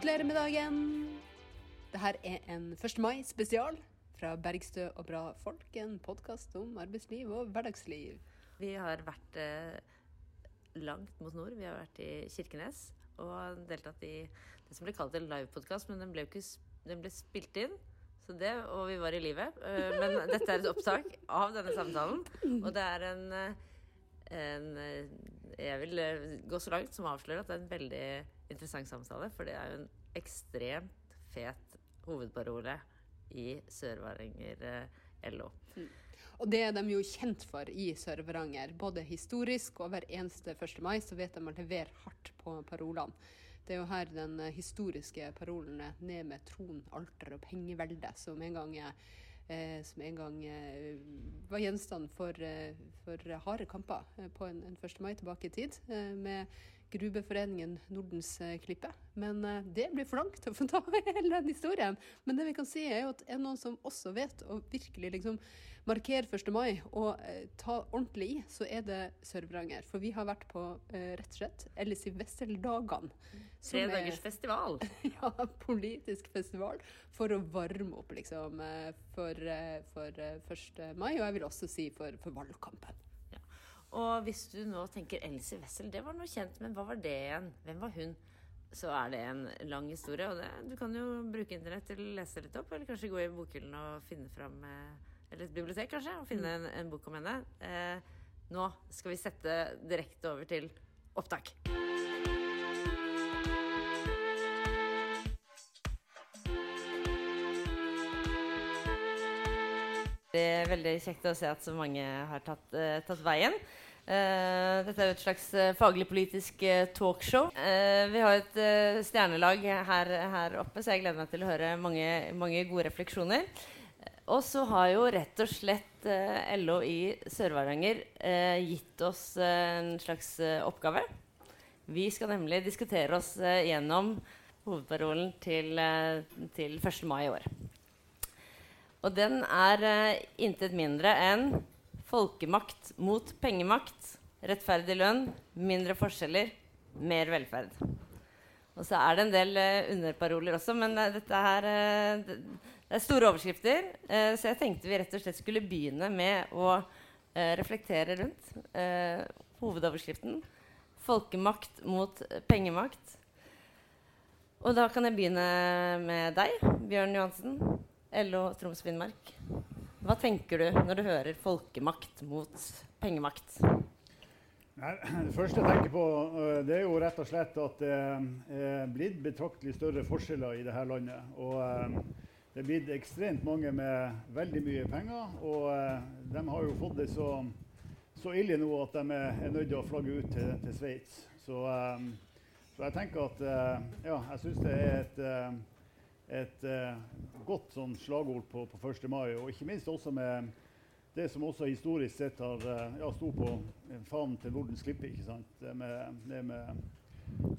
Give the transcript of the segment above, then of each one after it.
Gratulerer med dagen! Dette er en 1. mai-spesial fra Bergstø og bra folk. En podkast om arbeidsliv og hverdagsliv. Vi har vært eh, langt mot nord. Vi har vært i Kirkenes og deltatt i det som ble kalt en livepodkast, men den ble, ikke, den ble spilt inn. Så det, og vi var i livet. Uh, men dette er et opptak av denne samtalen. Og det er en, en Jeg vil gå så langt som å avsløre at det er en veldig interessant samtale. For det er jo en ekstremt fet hovedparole i Sør-Varanger LO. Mm. Og det er de jo kjent for i Sør-Varanger. Både historisk og hver eneste 1. mai så vet de å levere hardt på parolene. Det er jo her den historiske parolen er 'ned med tron, alter og pengevelde', som en gang, eh, som en gang eh, var gjenstand for, eh, for harde kamper eh, på en, en 1. mai tilbake i tid. Eh, med Grubeforeningen Nordens eh, Klippe. Men eh, det blir for langt å få ta hele den historien. Men det vi kan si er jo at er noen som også vet å virkelig liksom markere 1. mai og eh, ta ordentlig i, så er det Sør-Varanger. For vi har vært på rett og slett Ellis i Wessel-dagene. Tredagers festival. ja, politisk festival. For å varme opp, liksom, for, for 1. mai. Og jeg vil også si for, for valgkampen. Og hvis du nå tenker Elsie Wessel, det var noe kjent, men hva var det igjen? Hvem var hun? Så er det en lang historie, og det, du kan jo bruke internett til å lese litt opp, eller kanskje gå i bokhyllen og finne fram Eller et bibliotek, kanskje, og finne en, en bok om henne. Eh, nå skal vi sette direkte over til opptak. Det er veldig kjekt å se at så mange har tatt, uh, tatt veien. Uh, dette er jo et slags uh, faglig-politisk talkshow. vi har et stjernelag her, her, oppe, så jeg gleder meg til å høre mange, mange gode refleksjoner. Og så har jo rett og slett LO i Sør-Varanger gitt oss en slags oppgave. Vi skal nemlig diskutere oss gjennom hovedparolen til, til 1. mai i år. Og den er uh, intet mindre enn folkemakt mot pengemakt, rettferdig lønn, mindre forskjeller, mer velferd. Og så er det en del uh, underparoler også, men uh, dette her det, det er store overskrifter. så jeg tenkte vi rett og slett skulle begynne med å reflektere rundt hovedoverskriften. Folkemakt mot pengemakt. Og da kan jeg begynne med deg, Bjørn Johansen. LO Troms Finnmark. Hva tenker du når du hører folkemakt mot pengemakt? Det første jeg tenker på, øh, det er jo rett og slett at det er blitt betraktelig større forskjeller i dette landet. Og øh, det er blitt ekstremt mange med veldig mye penger. Og de har jo fått det så, så ille nå at de er, nødt til å flagge ut til, til Sveits. Så, så, jeg tenker at Ja, jeg syns det er et et eh, godt sånn slagord på, på 1. mai. Og ikke minst også med det som også historisk sett har uh, ja, sto på fanen til Nordens Klippe. ikke sant? Det med, det med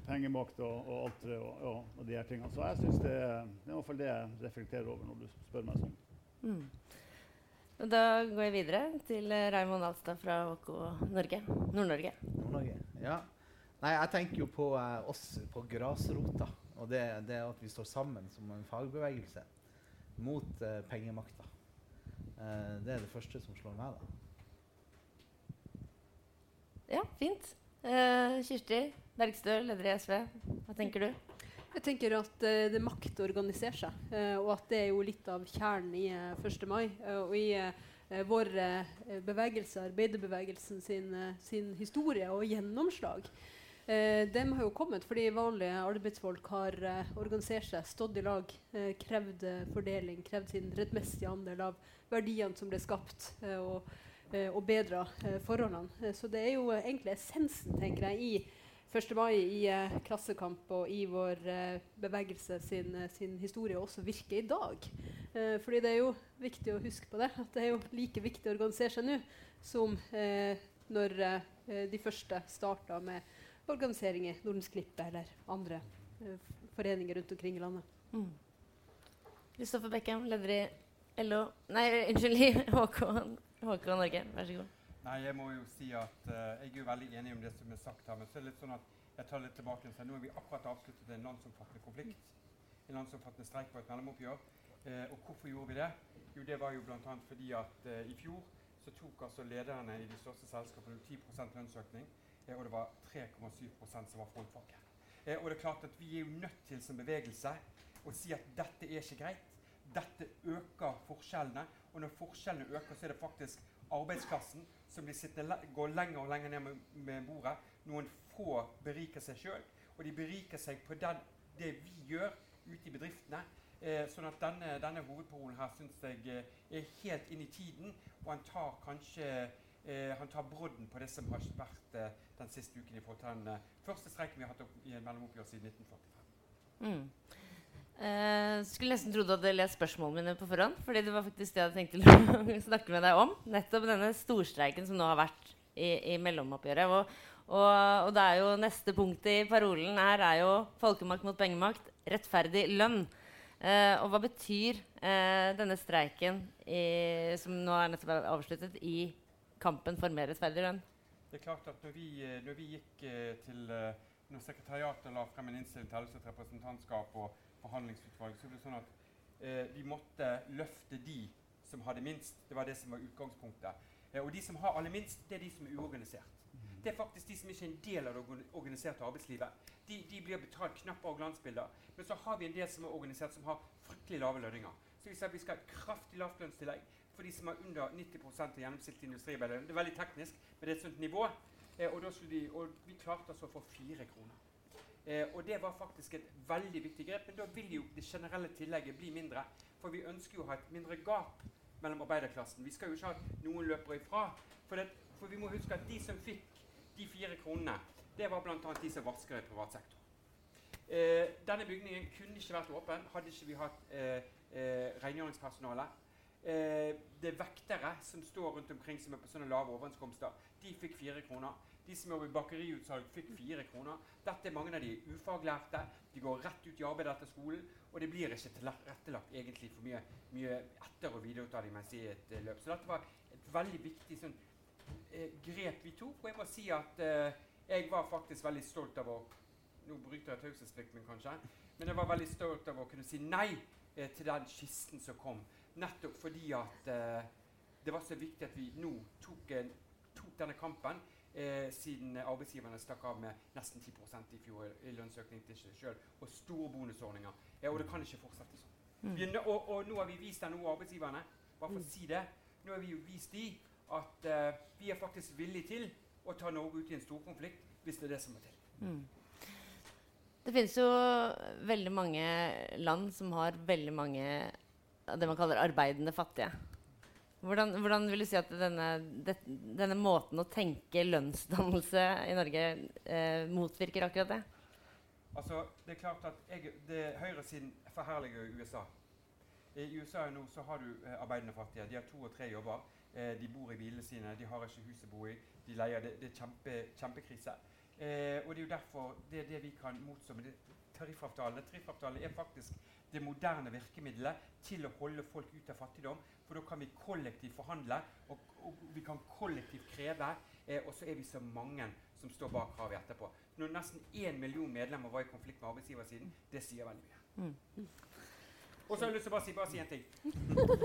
pengemakt og, og det, og, og, og, de her tingene. Så jeg syns det, det, er i hvert fall det jeg reflekterer over når du spør meg sånn. Mm. Da går jeg videre til uh, Raymond Alstad fra HK Norge. Nord-Norge. Nord-Norge, ja. Nei, jeg tenker jo på eh, oss på grasrota. Og det, det at vi står sammen som en fagbevegelse mot eh, pengemakta. Eh, det er det første som slår meg, da. Ja, fint. Eh, Kirsti Bergstø, leder i SV. Hva tenker du? Jeg tenker at uh, det er makt å organisere seg, uh, og at det er jo litt av kjernen i uh, 1. mai. og i vår bevegelse, arbeiderbevegelsen sin, sin, historie og gjennomslag. Eh, de har jo kommet fordi vanlige arbeidsfolk har eh, organisert seg, stått i lag, eh, krevd eh, fordeling, krevd sin rettmessige andel av verdiene som ble skapt, eh, og, eh, bedra forholdene. så det er jo egentlig essensen, tenker jeg, i 1. mai, i Klassekamp og i vår bevegelse sin, sin, historie også virker i dag. fordi det er jo viktig å huske på det, at det er jo like viktig å organisere seg nå som når de første starta med organiseringer, Nordens Klippe eller andre uh, foreninger rundt omkring i landet. Kristoffer mm. Beckham, leder i LO Nei, unnskyld, i HK, HK Norge. Vær så god. Nei, jeg må jo si at uh, jeg er jo veldig enig om det som er sagt her. Men så er det litt sånn at jeg tar litt tilbake og sier nå har vi akkurat avsluttet en landsomfattende konflikt. En landsomfattende streik på et mellomoppgjør. Uh, og hvorfor gjorde vi det? Jo, det var jo bl.a. fordi at uh, i fjor så tok altså lederne i de største selskapene 10% lønnsøkning. Og det var 3,7% som var frontfaget. og det er klart at vi er jo nødt til som bevegelse å si at dette er ikke greit. Dette øker forskjellene. Og når forskjellene øker, så er det faktisk arbeidsklassen som blir sittende, går lenger og lenger ned med bordet. Noen få beriker seg sjøl, og de beriker seg på den, det vi gjør ute i bedriftene. Eh, sånn at denne, denne hovedparolen her syns jeg eh, er helt inn i tiden, og han tar kanskje eh, han tar brodden på det som har vært eh, den siste uken i eh, første streiken vi har hatt opp, i en mellomoppgjør siden 1945. Mm. Eh, skulle nesten trodd du hadde lest spørsmålene mine på forhånd. fordi det var faktisk det jeg hadde tenkt å snakke med deg om. Nettopp denne storstreiken som nå har vært i, i mellomoppgjøret. Og, og, og, det er jo neste punkt i parolen her er jo folkemakt mot pengemakt. Rettferdig lønn. Eh, og hva betyr eh, denne streiken i, som nå er nettopp avsluttet, i kampen for mer rettferdig lønn? Det er klart at når vi, når vi gikk til når sekretariatet la frem en innstilling til Helse- og representantskap og forhandlingsutvalg, så ble det sånn at eh, vi måtte løfte de som hadde minst. Det var det som var utgangspunktet. Eh, og de som har aller minst, det er de som er uorganisert. Det er faktisk de som ikke er en del av det organiserte arbeidslivet. De, de blir betalt og glansbilder. Men så har vi en del som er organisert, som har fryktelig lave lønninger. Så vi sa vi skal ha kraftig lavtlønnstillegg for de som har under 90 av gjennomsnittlig industriarbeidere. Det er veldig teknisk, men det er et sånt nivå. Eh, og, de, og, vi klarte altså å få fire kroner. Eh, og det var faktisk et veldig viktig grep. Men da vil jo det generelle tillegget bli mindre. For vi ønsker jo å ha et mindre gap mellom arbeiderklassen. Vi skal jo ikke ha at noen løper ifra. For, det, for vi må huske at de som fikk de fire kronene, det var bl.a. de som vasker i privat sektor. Eh, denne bygningen kunne ikke vært åpen hadde ikke vi hatt eh, eh, rengjøringspersonale. Eh, det er vektere som står rundt omkring som er på sånne lave overenskomster. De fikk fire kroner. De som jobber i bakeriutsalg, fikk fire kroner. Dette er mange av de ufaglærte. De går rett ut i arbeid etter skolen. Og det blir ikke tilrettelagt egentlig for mye, mye etter- og videreutdanning mens i et uh, løp. Så dette var et veldig viktig sånn, uh, grep vi tok. Og jeg må si at uh, jeg var faktisk veldig stolt av å Nå bryter jeg taushetsplikten min, kanskje. Men jeg var veldig stolt av å kunne si nei til den kisten som kom. Nettopp fordi at det var så viktig at vi nå tok, tok denne kampen eh, siden arbeidsgiverne stakk av med nesten 10% i fjor i lønnsøkning til seg sjøl, og store bonusordninger. Ja, og det kan ikke fortsette sånn. Mm. Og, og, nå har vi vist denne arbeidsgiverne, bare for å mm. si det, nå har vi jo vist de at uh, vi er faktisk villige til å ta Norge ut i en storkonflikt hvis det er det som må til. Mm. Det finnes jo veldig mange land som har veldig mange det man kaller arbeidende fattige. Hvordan, hvordan, vil du si at denne, det, denne, måten å tenke lønnsdannelse i Norge eh, motvirker akkurat det? Altså, det er klart at jeg, det, Høyresiden forherliger USA. I USA nå så har du eh, arbeidende fattige. De har to og tre jobber. Eh, de bor i bilene sine, de har ikke hus å bo i. De leier. Det, det er kjempe, kjempekrise. Eh, og det er jo derfor det er det vi kan motstå med tariffavtalene. Tariffavtalene er faktisk det moderne virkemidlet til å holde folk ut av fattigdom. For da kan vi kollektivt forhandle, og, og vi kan kollektivt kreve. Eh, og så er vi så mange som står bak kravet etterpå. Når nesten én million medlemmer var i konflikt med arbeidsgiversiden, det sier veldig mye. Mm. Og så har jeg lyst til å bare si, bare si en ting.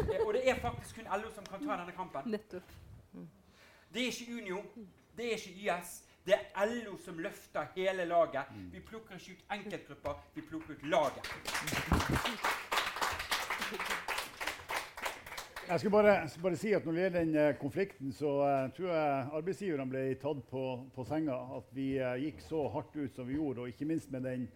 Eh, og det er faktisk kun LO som kan ta denne kampen. Nettopp. Det er ikke Unio. Det er ikke YS. Det er LO som løfter hele laget. Mm. Vi plukker ikke ut enkeltgrupper, vi plukker ut laget. Jeg skal bare, bare, si at Når det gjelder den uh, konflikten, så uh, tror jeg arbeidsgiverne ble tatt på, på senga. At vi uh, gikk så hardt ut som vi gjorde, og ikke minst med den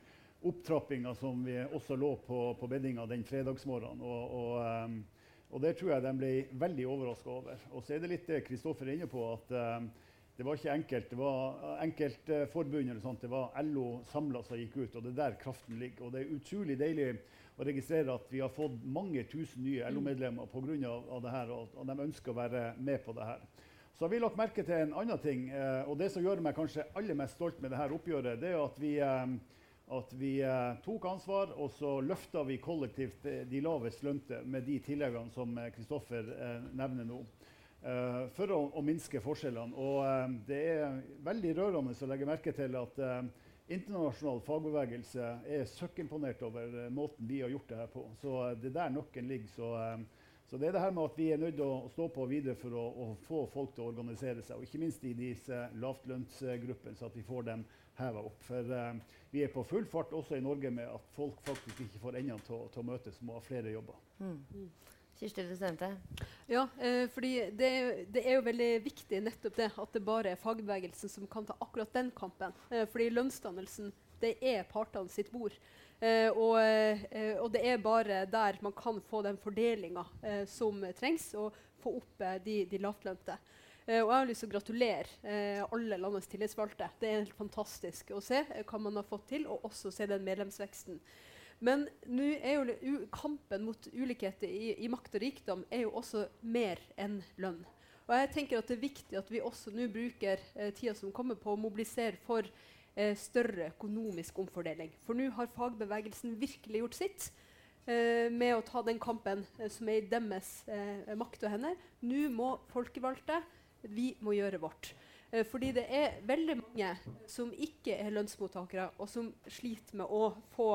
opptrappinga som vi også lå på, på beddinga den fredagsmorgenen. Og, og, um, og, det tror jeg de ble veldig overraska over. Og så er det litt det Kristoffer er inne på. at um, det var ikke enkelt. Det var enkeltforbund eller sånt. Det var LO samla som gikk ut, og det er der kraften ligger. Og det er utrolig deilig å registrere at vi har fått mange tusen nye LO-medlemmer pga. det her, og, de ønsker å være med på det her. Så har vi lagt merke til en annen ting, eh, og det som gjør meg kanskje aller mest stolt med dette oppgjøret, det er at vi, eh, at vi eh, tok ansvar, og så løfta vi kollektivt de lavest lønte med de tilleggene som Kristoffer nevner nå. Uh, for å, å, minske forskjellene. Og uh, det er veldig rørende å legge merke til at uh, internasjonal fagbevegelse er søkkimponert over måten vi har gjort det her på. Så det er der nøkkelen ligger. Så, så, det er det her med at vi er nødt til å stå på videre for å, å, få folk til å organisere seg. Og ikke minst i disse lavtlønnsgruppene, så at vi får dem heva opp. For vi er på full fart også i Norge med at folk faktisk ikke får endene til, til, å møtes, må ha flere jobber. Mm. Kirsti, du stemte. Ja, eh, fordi det, det, er jo veldig viktig nettopp det at det bare er fagbevegelsen som kan ta akkurat den kampen. Eh, fordi lønnsdannelsen det er partene sitt bord. Eh, og, eh, og, det er bare der man kan få den fordelinga eh, som trengs, og få opp eh, de, de lavtlønte. og jeg har lyst til å gratulere alle landets tillitsvalgte. Det er helt fantastisk å se hva man har fått til, og også se den medlemsveksten. Men jo kampen mot ulikheter i, i, makt og rikdom er jo også mer enn lønn. Og jeg tenker at Det er viktig at vi også nå bruker eh, tida som kommer på å mobilisere for eh, større økonomisk omfordeling. For nå har fagbevegelsen virkelig gjort sitt eh, med å ta den kampen eh, som er i deres eh, makt og hender. Nå må folkevalgte vi må gjøre vårt. Eh, fordi det er veldig mange som ikke er lønnsmottakere, og som sliter med å få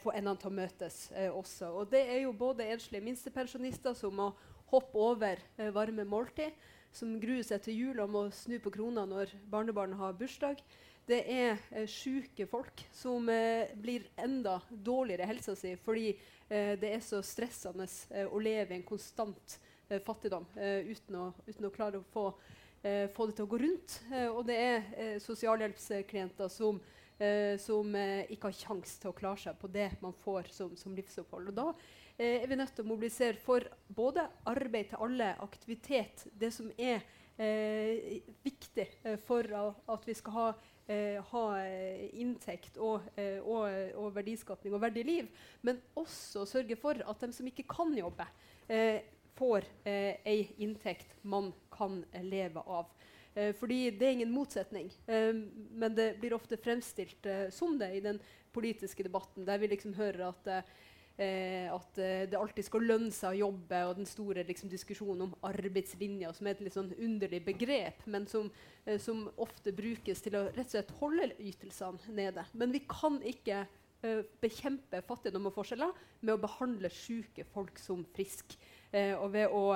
få endene til å møtes eh, også. Og det er jo både enslige minstepensjonister som må hoppe over eh, varme måltid, som gruer seg til jul og må snu på krona når barnebarnet har bursdag. Det er eh, syke folk som eh, blir enda dårligere i helsa si fordi eh, det er så stressende eh, å leve i en konstant eh, fattigdom uten å, uten, å, klare å få, få, det til å gå rundt. og det er sosialhjelpsklienter som eh, som eh, ikke har kjangs til å klare seg på det man får som, som livsopphold. Og da eh, er vi nødt til å mobilisere for både arbeid til alle, aktivitet, det som er eh, viktig eh, for at vi skal ha Eh, ha eh, inntekt og, og, og, verdiskapning og verdig liv, men også sørge for at de som ikke kan jobbe, får eh, ei inntekt man kan leve av. Eh, fordi det er ingen motsetning. Eh, men det blir ofte fremstilt eh, som det i den politiske debatten, der vi liksom hører at, at det alltid skal lønne seg å jobbe, og den store liksom, diskusjonen om arbeidslinja, som er et litt sånn underlig begrep, men som, som, ofte brukes til å rett og slett holde ytelsene nede. Men vi kan ikke bekjempe fattigdom og forskjeller med å behandle syke folk som friske. og ved å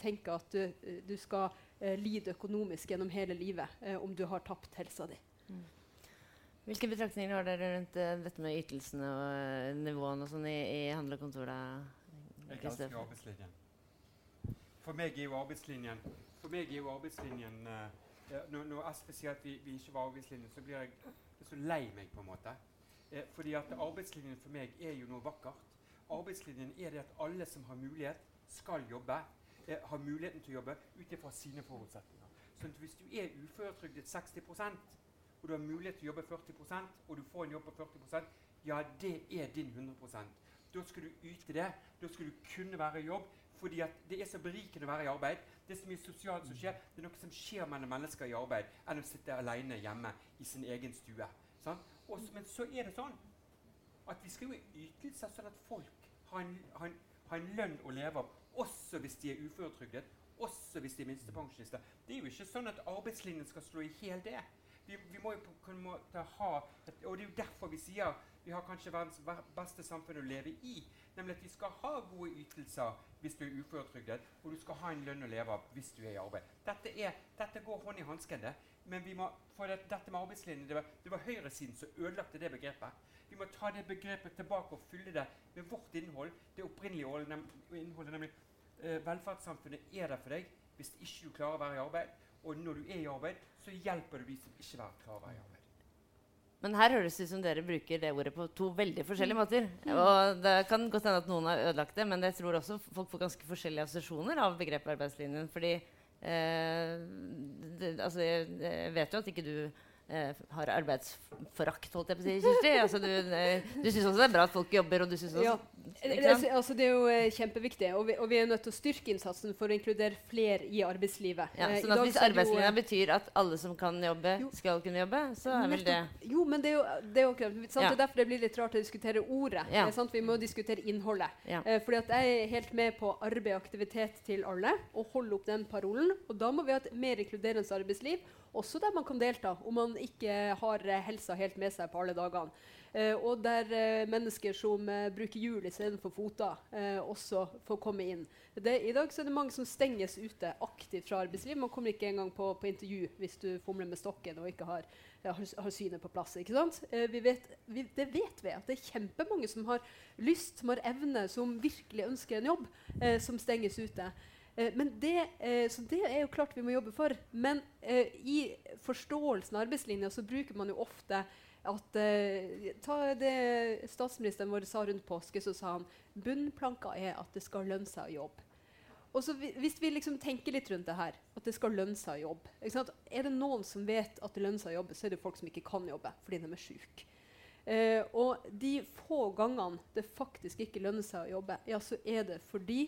tenke at du, du skal lide økonomisk gjennom hele livet eh, om du har tapt helsa di. Mm. Hvilke betraktninger har dere rundt uh, dette med ytelsene og uh, nivåene og sånn i, i handel og kontor? Jeg elsker arbeidslinjen. For meg er jo arbeidslinjen For meg er jo arbeidslinjen uh, når, når, jeg sier at vi, vi, ikke var arbeidslinjen, så blir jeg så lei meg, på en måte. Eh, fordi at arbeidslinjen for meg er jo noe vakkert. Arbeidslinjen er det at alle som har mulighet, skal jobbe eh, har muligheten til å jobbe ut ifra sine forutsetninger. Så hvis du er uføretrygdet 60% og du har mulighet til å jobbe 40% og du får en jobb på 40% ja, det er din 100% Da skal du yte det. Da skal du kunne være i jobb. Fordi det er så berikende å være i arbeid. Det er så mye sosialt som skjer. Det er noe som skjer mellom mennesker i arbeid enn å sitte alene hjemme i sin egen stue. Sånn? Også, men så er det sånn at vi skal jo ytelser sånn at folk har en, har en, har en lønn å leve av også hvis de er uføretrygdet, også hvis de er minstepensjonister. Det er jo ikke sånn at arbeidslinjen skal slå i hjel det. Vi, vi, må jo på en måte ha et, Og det er jo derfor vi sier vi har kanskje verdens beste samfunn å leve i. Nemlig at vi skal ha gode ytelser hvis du er uføretrygdet, og du skal ha en lønn å leve av hvis du er i arbeid. Dette, er, dette går hånd i hansken. Men vi må, for det, dette med arbeidslinjen, det det var høyresiden som ødelagte det begrepet. Vi må ta det begrepet tilbake og fylle det med vårt innhold. Det opprinnelige innholdet, nemlig eh, velferdssamfunnet er der for deg hvis ikke du klarer å være i arbeid. Og når du er i arbeid, så hjelper du de som ikke klarer å være i arbeid. Men her høres det ut som dere bruker det ordet på to veldig forskjellige måter. Og Det kan godt hende at noen har ødelagt det, men jeg tror også folk får ganske forskjellige assosiasjoner av begrepet arbeidslinjen. fordi eh, det, altså, jeg, jeg, vet jo at ikke du eh, har arbeidsforakt, holdt jeg på å si, Kirsti. Altså, du eh, du syns også det er bra at folk jobber, og du syns også Ja. Altså, det er jo eh, kjempeviktig, og vi, og vi er nødt til å styrke innsatsen for å inkludere flere i arbeidslivet. Ja, Eh, sånn at Hvis så arbeidslinja eh, betyr at alle som kan jobbe, Jo. skal kunne jobbe, så er vel det Jo, men det er jo, det er jo sant? Ja. Det er derfor det blir litt rart å diskutere ordet. Ja. Sant? Vi må diskutere innholdet. Ja. Eh, fordi at jeg er helt med på arbeid og aktivitet til alle, og holde opp den parolen. Og da må vi ha et mer inkluderende arbeidsliv, også der man kan delta, om man ikke har eh, helsa helt med seg på alle dagene. Eh, og der eh, mennesker som eh, bruker hjul istedenfor foter, eh, også får komme inn. Det, I dag er det mange som stenges ute aktivt fra arbeidsliv. Man kommer ikke engang på, på intervju hvis du fomler med stokken og ikke har, har, har synet på plass. ikke sant? Eh, vi vet, vi, det vet vi, at det er kjempemange som har lyst, som har evne, som virkelig ønsker en jobb, eh, som stenges ute. Eh, men det, eh, så det er jo klart vi må jobbe for. Men eh, i forståelsen av arbeidslinja så bruker man jo ofte at Ta det statsministeren vår sa rundt påske, så sa han bunnplanka er at det skal lønne seg å jobbe. Og så Hvis vi liksom tenker litt rundt det her, at det skal lønne seg å jobbe? Er det noen som vet at det lønner seg å jobbe, så er det folk som ikke kan jobbe fordi de er syke. Eh, og de få gangene det faktisk ikke lønner seg å jobbe, ja, så er det fordi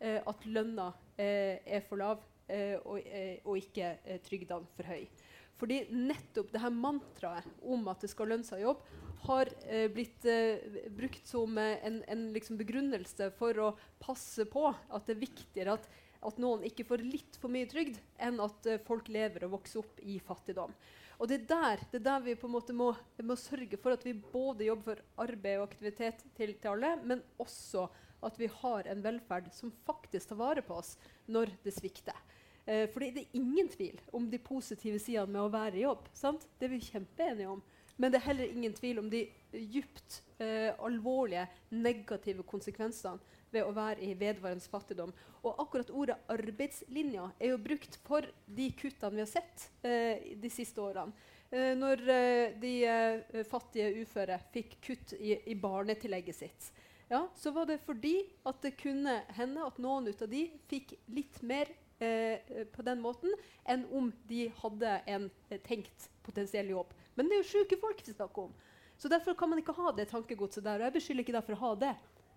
at lønna eh, er for lav eh, og, eh, og ikke eh, trygdene for høy. Fordi nettopp det her mantraet om at det skal lønne seg å jobbe, har eh, blitt eh, brukt som eh, en, en liksom begrunnelse for å passe på at det er viktigere at, at noen ikke får litt for mye trygd, enn at eh, folk lever og vokser opp i fattigdom. Og det er der, det er der vi på en måte må, må sørge for at vi både jobber for arbeid og aktivitet til, til alle, men også at vi har en velferd som faktisk tar vare på oss når det svikter. Eh, fordi det er ingen tvil om de positive sidene med å være i jobb. Sant? Det er vi kjempeenige om. Men det er heller ingen tvil om de djupt eh, alvorlige negative konsekvensene ved å være i vedvarende fattigdom. Og akkurat ordet arbeidslinja er jo brukt for de kuttene vi har sett eh, de siste årene. Eh, når eh, de eh, fattige uføre fikk kutt i, i barnetillegget sitt, ja, så var det fordi at det kunne hende at noen ut av de fikk litt mer eh, på den måten enn om de hadde en eh, tenkt potensiell jobb. Men det er jo sjuke folk vi snakker om. Så derfor kan man ikke ha det tankegodset der. Og jeg beskylder ikke deg for å ha det.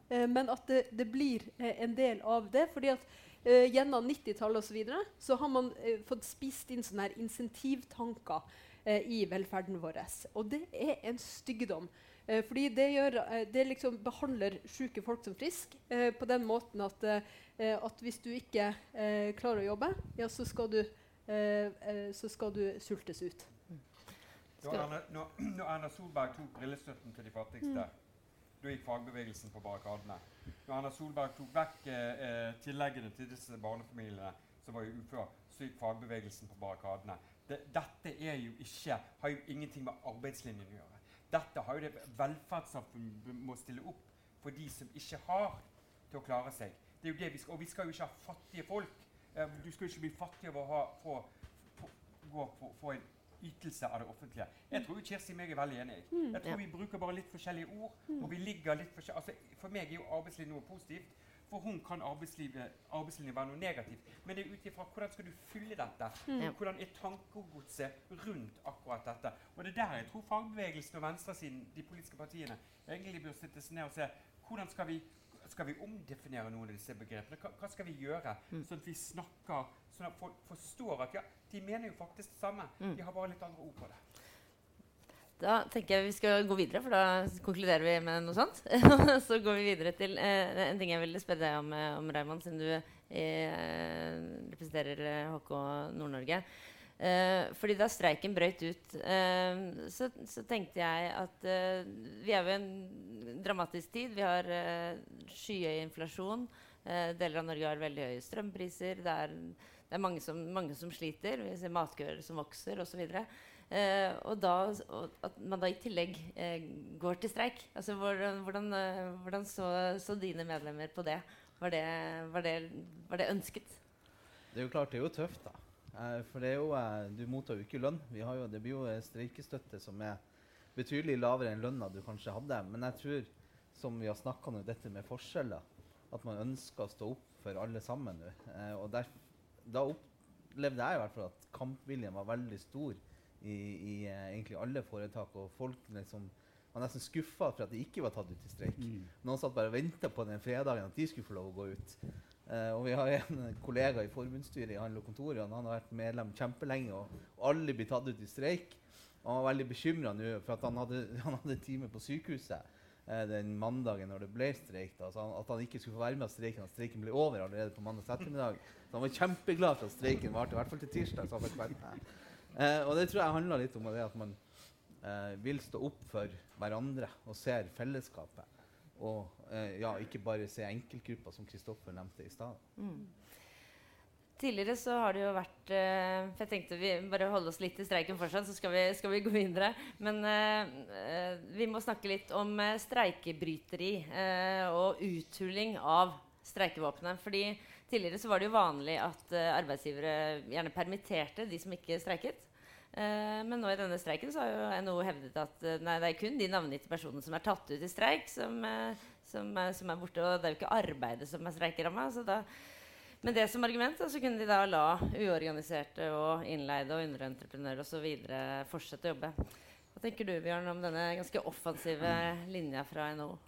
Eh, men at det, det blir en del av det. fordi at gjennom 90-tallet og så, videre, så har man fått spist inn sånne her insentivtanker i velferden vår. Og det er en styggedom. Eh, fordi det, gjør, eh, det liksom behandler syke folk som friske eh, på den måten at, eh, at hvis du ikke eh, klarer å jobbe, ja, så skal du, så skal du sultes ut. Da Erna, når, når Erna Solberg tok brillestøtten til de fattigste, da gikk fagbevegelsen på barrikadene. Når Erna Solberg tok vekk tilleggene til disse barnefamiliene som var ufør, så gikk fagbevegelsen på barrikadene. Det, dette er jo ikke, har jo ingenting med arbeidslinjen å gjøre. Dette har jo det velferdssamfunnet må stille opp for de som ikke har til å klare seg. Det er jo det vi skal, og vi skal jo ikke ha fattige folk. Eh, du skal jo ikke bli fattig av å ha, få, få, gå på, få en ytelse av det offentlige. Jeg tror Kirsti og meg er veldig enige. Jeg tror vi bruker bare litt forskjellige ord. og vi ligger litt forskjellige. altså, For meg er jo arbeidsliv noe positivt. For hun kan arbeidslinjen være noe negativt. Men det er ut ifra hvordan skal du fylle dette? Mm. Hvordan er tankegodset rundt akkurat dette? Og det er der jeg tror fagbevegelsen og venstresiden, de politiske partiene, egentlig bør sitte seg ned og se hvordan skal vi skal vi omdefinere noen av disse begrepene? Hva, hva skal vi gjøre? Sånn at vi snakker Sånn at folk forstår at ja, de mener jo faktisk det samme. De har bare litt andre ord på det. Da tenker jeg vi skal gå videre, for da konkluderer vi med noe sånt. så går vi videre til eh, en ting jeg ville spørre deg om, eh, om Raymond, siden du eh, representerer eh, HK Nord-Norge. Eh, fordi da streiken brøt ut, eh, så, så tenkte jeg at eh, vi er jo i en dramatisk tid. Vi har eh, skyhøy inflasjon. Eh, deler av Norge har veldig høye strømpriser. Det er, det er mange, som, mange som sliter. Vi ser matkøer som vokser osv. Eh, og, da, og at man da i tillegg eh, går til streik. Altså, hvordan, eh, hvordan så, så dine medlemmer på det? Var det, var det, var det ønsket? Det er jo klart, det er jo tøft, da. Eh, for det er jo, eh, du mottar jo ikke lønn. Jo, det blir jo eh, streikestøtte som er betydelig lavere enn lønna du kanskje hadde. Men jeg tror, som vi har snakka om, dette med forskjeller, at man ønsker å stå opp for alle sammen nå. Eh, og der, da opplevde jeg i hvert fall at kampviljen var veldig stor i, i eh, egentlig alle foretak. Og folk liksom var nesten skuffa for at de ikke var tatt ut i streik. Mm. Noen satt bare og venta på den fredagen at de skulle få lov å gå ut. Eh, og vi har en kollega i forbundsstyret i Handel og Kontor, og han har vært medlem kjempelenge, og, og alle blir tatt ut i streik. Og han var veldig bekymra nå, for han hadde, han hadde time på sykehuset eh, den mandagen når det ble streik. Da, så han, at han ikke skulle få være med av streiken. At streiken ble over allerede på mandag ettermiddag. Så han var kjempeglad for at streiken varte, i hvert fall til tirsdag. Så han fikk være med. Eh, og det tror jeg handler litt om det at man eh, vil stå opp for hverandre og ser fellesskapet. Og eh, ja, ikke bare se enkeltgrupper, som Kristoffer nevnte i stad. Mm. Tidligere så har det jo vært eh, For jeg tenkte vi bare holde oss litt i streiken fortsatt, så skal vi, skal vi gå videre. Men eh, eh, vi må snakke litt om eh, streikebryteri eh, og uthuling av streikevåpenet. Fordi tidligere så var det jo vanlig at eh, arbeidsgivere gjerne permitterte de som ikke streiket. Eh, men nå i denne streiken så har jo NHO hevdet at eh, nei, det er kun de navngitte personene som er tatt ut i streik, som, eh, som, er, som er borte. Og det er jo ikke arbeidet som er streikeramma. Med det som argument så kunne de da la uorganiserte og innleide og underentreprenører osv. fortsette å jobbe. Hva tenker du Bjørn, om denne ganske offensive linja fra NHO?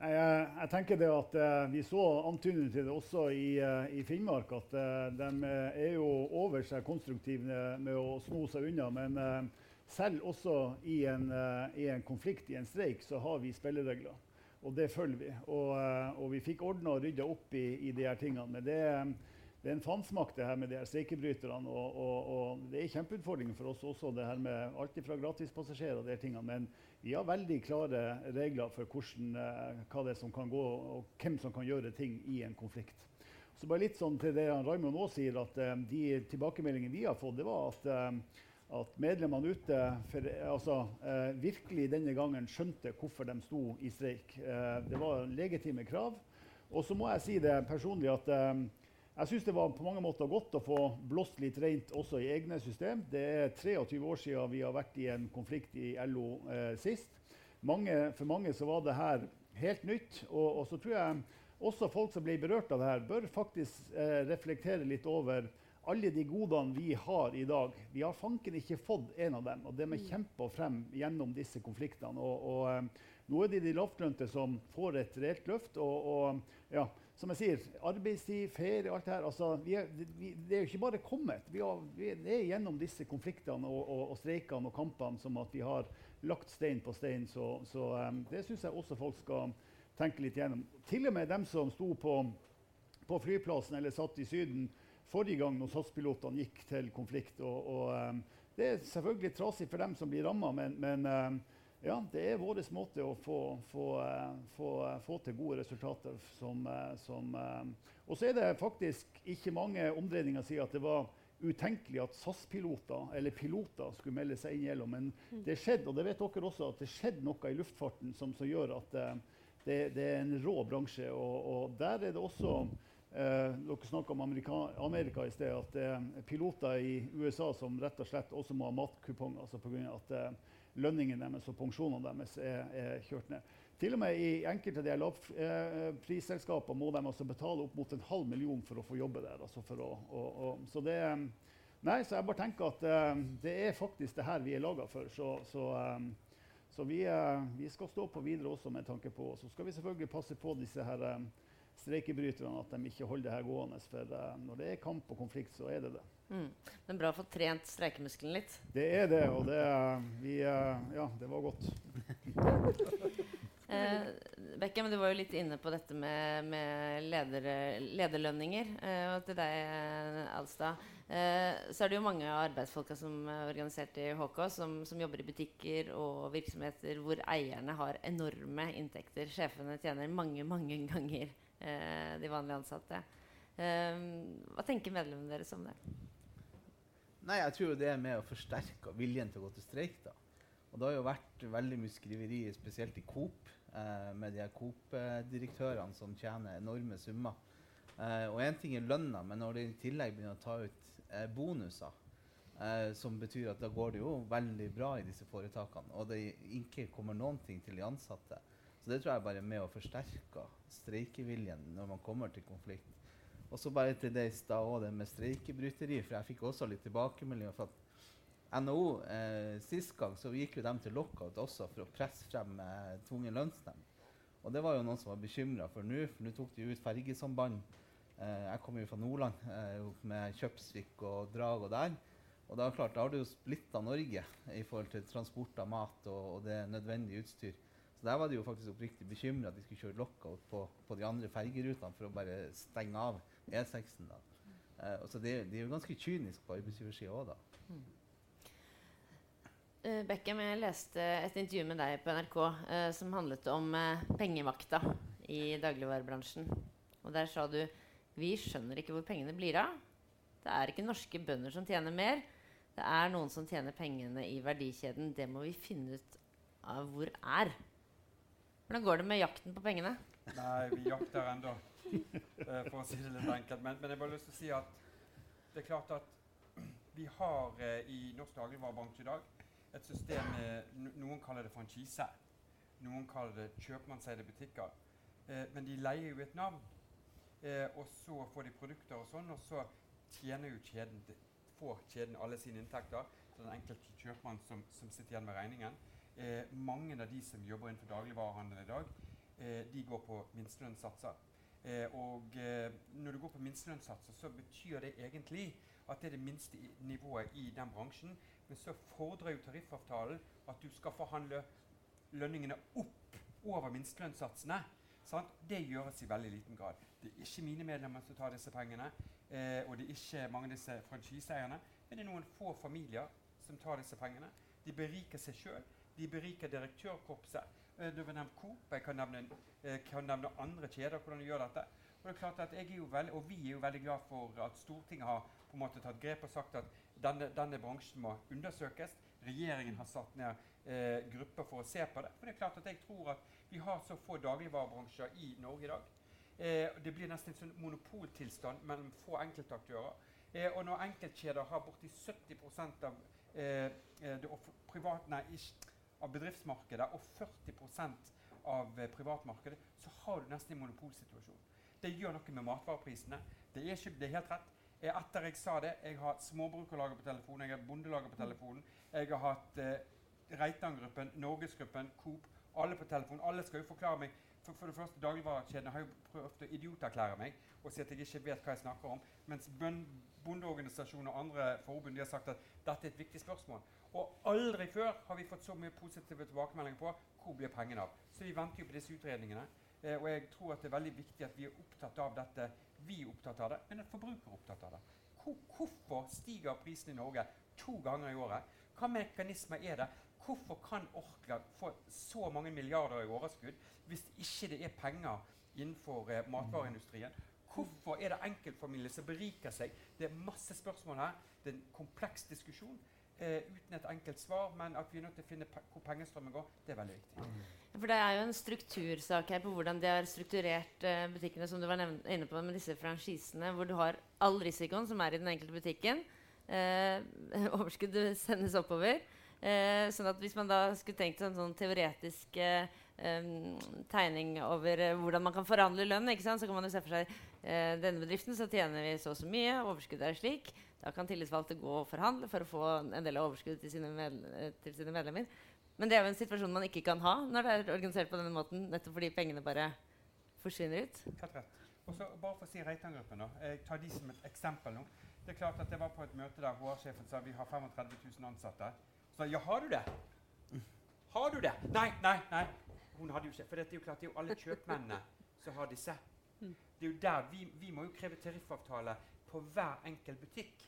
Jeg, jeg tenker det at eh, Vi så antydninger til det også i, eh, i Finnmark. At eh, de er jo over seg konstruktive med å sno seg unna. Men selv også i en, i en konflikt, i en streik, så har vi spilleregler. Og det følger vi. Og, og vi fikk ordna og rydda opp i, i de her tingene. Men det, det er en fansmakt det her med de her streikebryterne. Og, og, og det er kjempeutfordringer for oss også, det her med alt fra gratispassasjerer og de her tingene. Men vi har veldig klare regler for hvordan, eh, hva det er som kan gå, og hvem som kan gjøre ting i en konflikt. Så bare litt sånn til det Raymond nå sier, at eh, de tilbakemeldingene vi har fått, det var at, eh, at medlemmene ute for, altså, virkelig denne gangen skjønte hvorfor de sto i streik. Det var legitime krav. Og så må jeg si det personlig at jeg syns det var på mange måter godt å få blåst litt rent også i egne system. Det er 23 år siden vi har vært i en konflikt i LO eh, sist. Mange, for mange så var det her helt nytt. Og, og så tror jeg også folk som ble berørt av det her, bør faktisk eh, reflektere litt over alle de godene vi har i dag. Vi har fanken ikke fått en av dem. Og det vi kjemper frem gjennom disse konfliktene. Og, og eh, nå er det de lavtlønte som får et reelt løft. Og, og ja, som jeg sier, arbeidstid, ferie, alt det her. Altså, vi er, vi, det er jo ikke bare kommet. Vi, har, vi er gjennom disse konfliktene og, og, og streikene og kampene som at vi har lagt stein på stein. Så, så um, det syns jeg også folk skal tenke litt gjennom. Til og med dem som sto på, på flyplassen eller satt i Syden forrige gang når SAS-pilotene gikk til konflikt. Og, og um, det er selvfølgelig trasig for dem som blir ramma, men, men um, ja, det er vår måte å få, få, uh, få, uh, få til gode resultater som, uh, som Og så er det faktisk ikke mange omdreininger siden at det var utenkelig at SAS-piloter eller piloter skulle melde seg inn gjennom. Men det skjedde, og det vet dere også, at det skjedde noe i luftfarten som, som gjør at det, det, er en rå bransje. Og, og der er det også Eh, dere snakka om Amerika, Amerika, i sted. At eh, piloter i USA som rett og slett også må ha matkuponger altså på grunn av at eh, lønningene deres og pensjonene deres er, er, kjørt ned. Til og med i enkelte av lavprisselskapene må de altså betale opp mot en halv million for å få jobbe der. Altså å, å, å, så, det, nei, så jeg bare tenker at uh, det er faktisk det her vi er laga for. Så, så, um, så vi, uh, vi, skal stå på videre også med tanke på Så skal vi selvfølgelig passe på disse her um, streikebryterne at de ikke holder det her gående. For uh, når det er kamp og konflikt, så er det det. Mm. Men bra å få trent streikemuskelen litt. Det er det, og det, vi, uh, ja, det var godt. eh, Bekke, men du var jo litt inne på dette med, med leder, lederlønninger. Eh, og til deg, Alstad. Eh, så er det jo mange av arbeidsfolka som er organisert i HK, som, som, jobber i butikker og virksomheter hvor eierne har enorme inntekter. Sjefene tjener mange, mange ganger eh, de vanlige ansatte. Eh, hva tenker medlemmene deres om det? Nei, jeg tror det er med å forsterke viljen til å gå til streik. da. Og det har jo vært veldig mye skriveri, spesielt i Coop, eh, med de Coop-direktørene som tjener enorme summer. Eh, og én ting er lønna, men når de i tillegg begynner å ta ut eh, bonuser, eh, som betyr at da går det jo veldig bra i disse foretakene, og det ikke kommer noen ting til de ansatte. Så det tror jeg bare er med å forsterke streikeviljen når man kommer til konflikt. Og så bare til det i stad òg, det med streikebryteri. For jeg fikk også litt tilbakemeldinger. for at NHO eh, Sist gang så gikk jo de til lockout også for å presse frem eh, tvungen lønnsnemnd. Og det var jo noen som var bekymra for nå, for nå tok de ut fergesamband. Eh, jeg kommer jo fra Nordland, eh, med Kjøpsvik og Drag og der. Og da, klart, da har du jo splitta Norge i forhold til transport av mat og, og det nødvendige utstyr. Så der var de jo faktisk oppriktig bekymra at de skulle kjøre lockout på, på de andre fergerutene for å bare stenge av E6-en. da. Eh, så de, de er jo ganske kyniske på arbeidsgiversida òg, da. Uh, Beckham, jeg leste et intervju med deg på NRK uh, som handlet om uh, pengemakta i dagligvarebransjen. Og der sa du vi skjønner ikke hvor pengene blir av. Det er ikke norske bønder som tjener mer. Det er noen som tjener pengene i verdikjeden. Det må vi finne ut av hvor er. Hvordan går det med jakten på pengene? Nei, vi jakter ennå, for å si det litt enkelt. Men, men jeg bare lyst til å si at det er klart at vi har i norsk dagligvarebransje i dag et system med Noen kaller det franchise. Noen kaller det kjøpmannseide butikker. Eh, men de leier jo et navn. Eh, og så får de produkter og sånn, og så tjener jo kjeden får kjeden alle sine inntekter. Så den enkelte kjøpmann som, som sitter igjen med regningen. Eh, mange av de som jobber innenfor dagligvarehandel i dag, eh, de går på minstelønnssatser. Eh, og eh, når du går på minstelønnssatser, så betyr det egentlig at det er det minste nivået i den bransjen. Men så fordrer jo tariffavtalen at du skal forhandle lønningene opp over minstelønnssatsene. Sant? Det gjøres i veldig liten grad. Det er ikke mine medlemmer som tar disse pengene. Eh, og det er ikke mange av disse franchiseeierne. Men det er noen få familier som tar disse pengene. De beriker seg sjøl. De beriker direktørkorpset. Eh, du kan nevnt Coop. Jeg kan nevne, eh, kan nevne andre kjeder hvordan de gjør dette. Og det er klart at jeg er jo veldig, og vi er jo veldig glad for at Stortinget har på en måte tatt grep og sagt at denne, denne bransjen må undersøkes. Regjeringen har satt ned eh, grupper for å se på det. For det er klart at jeg tror at vi har så få dagligvarebransjer i Norge i dag. Eh, det blir nesten en sånn monopoltilstand mellom få enkeltaktører. Eh, og når enkeltkjeder har borti 70 av, eh, eh, det privat, nei, av bedriftsmarkedet og 40% av eh, privatmarkedet, så har du nesten en monopolsituasjon. Det gjør noe med matvareprisene. Det er, ikke, det er helt rett. Etter jeg sa det Jeg har hatt Småbrukerlaget på telefonen, jeg har Bondelaget på telefonen. Jeg har hatt eh, Reitan-gruppen, Norgesgruppen, Coop. Alle på telefonen. Alle skal jo forklare meg. For, for det første, Dagligvarekjedene har jo prøvd å idioterklære meg og si at jeg ikke vet hva jeg snakker om. Mens bondeorganisasjoner og andre forbund de har sagt at dette er et viktig spørsmål. Og aldri før har vi fått så mye positive tilbakemeldinger på hvor blir pengene av. Så vi venter jo på disse utredningene. Eh, og jeg tror at det er veldig viktig at vi er opptatt av dette vi er opptatt av det, men at forbruker er opptatt av det. Hvorfor stiger prisen i Norge to ganger i året? Hva mekanismer er det? Hvorfor kan Orkla få så mange milliarder i overskudd hvis ikke det er penger innenfor eh, matvareindustrien? Hvorfor er det enkeltfamilier som beriker seg? Det er masse spørsmål her. Det er en kompleks diskusjon eh, uten et enkelt svar. Men at vi er nødt til å finne pe hvor pengestrømmen går, det er veldig viktig. For det er jo en struktursak her på hvordan de har strukturert eh, butikkene, som du var inne på med disse franchisene, hvor du har all risikoen som er i den enkelte butikken. Eh, overskuddet sendes oppover. Eh, sånn at hvis man da skulle tenkt en sånn teoretisk um, tegning over hvordan man kan forhandle lønn, så kan man jo se for seg denne bedriften så tjener vi så og så mye, overskuddet er slik. Da kan tillitsvalgte gå og forhandle for å få en del av overskuddet til sine, til sine medlemmer. Men det er jo en situasjon man ikke kan ha når det er organisert på denne måten. Nettopp fordi pengene bare forsvinner ut. Helt rett. Og så bare for å si Reitan-gruppen. Jeg tar de som et eksempel nå. Det er klart at Jeg var på et møte der HR-sjefen sa vi har 35 000 ansatte. Så ja, har du det? Har du det? Nei, nei, nei. Hun hadde jo ikke. For det er jo klart det er jo alle kjøpmennene som har disse. Det er jo der Vi, vi må jo kreve tariffavtale på hver enkelt butikk,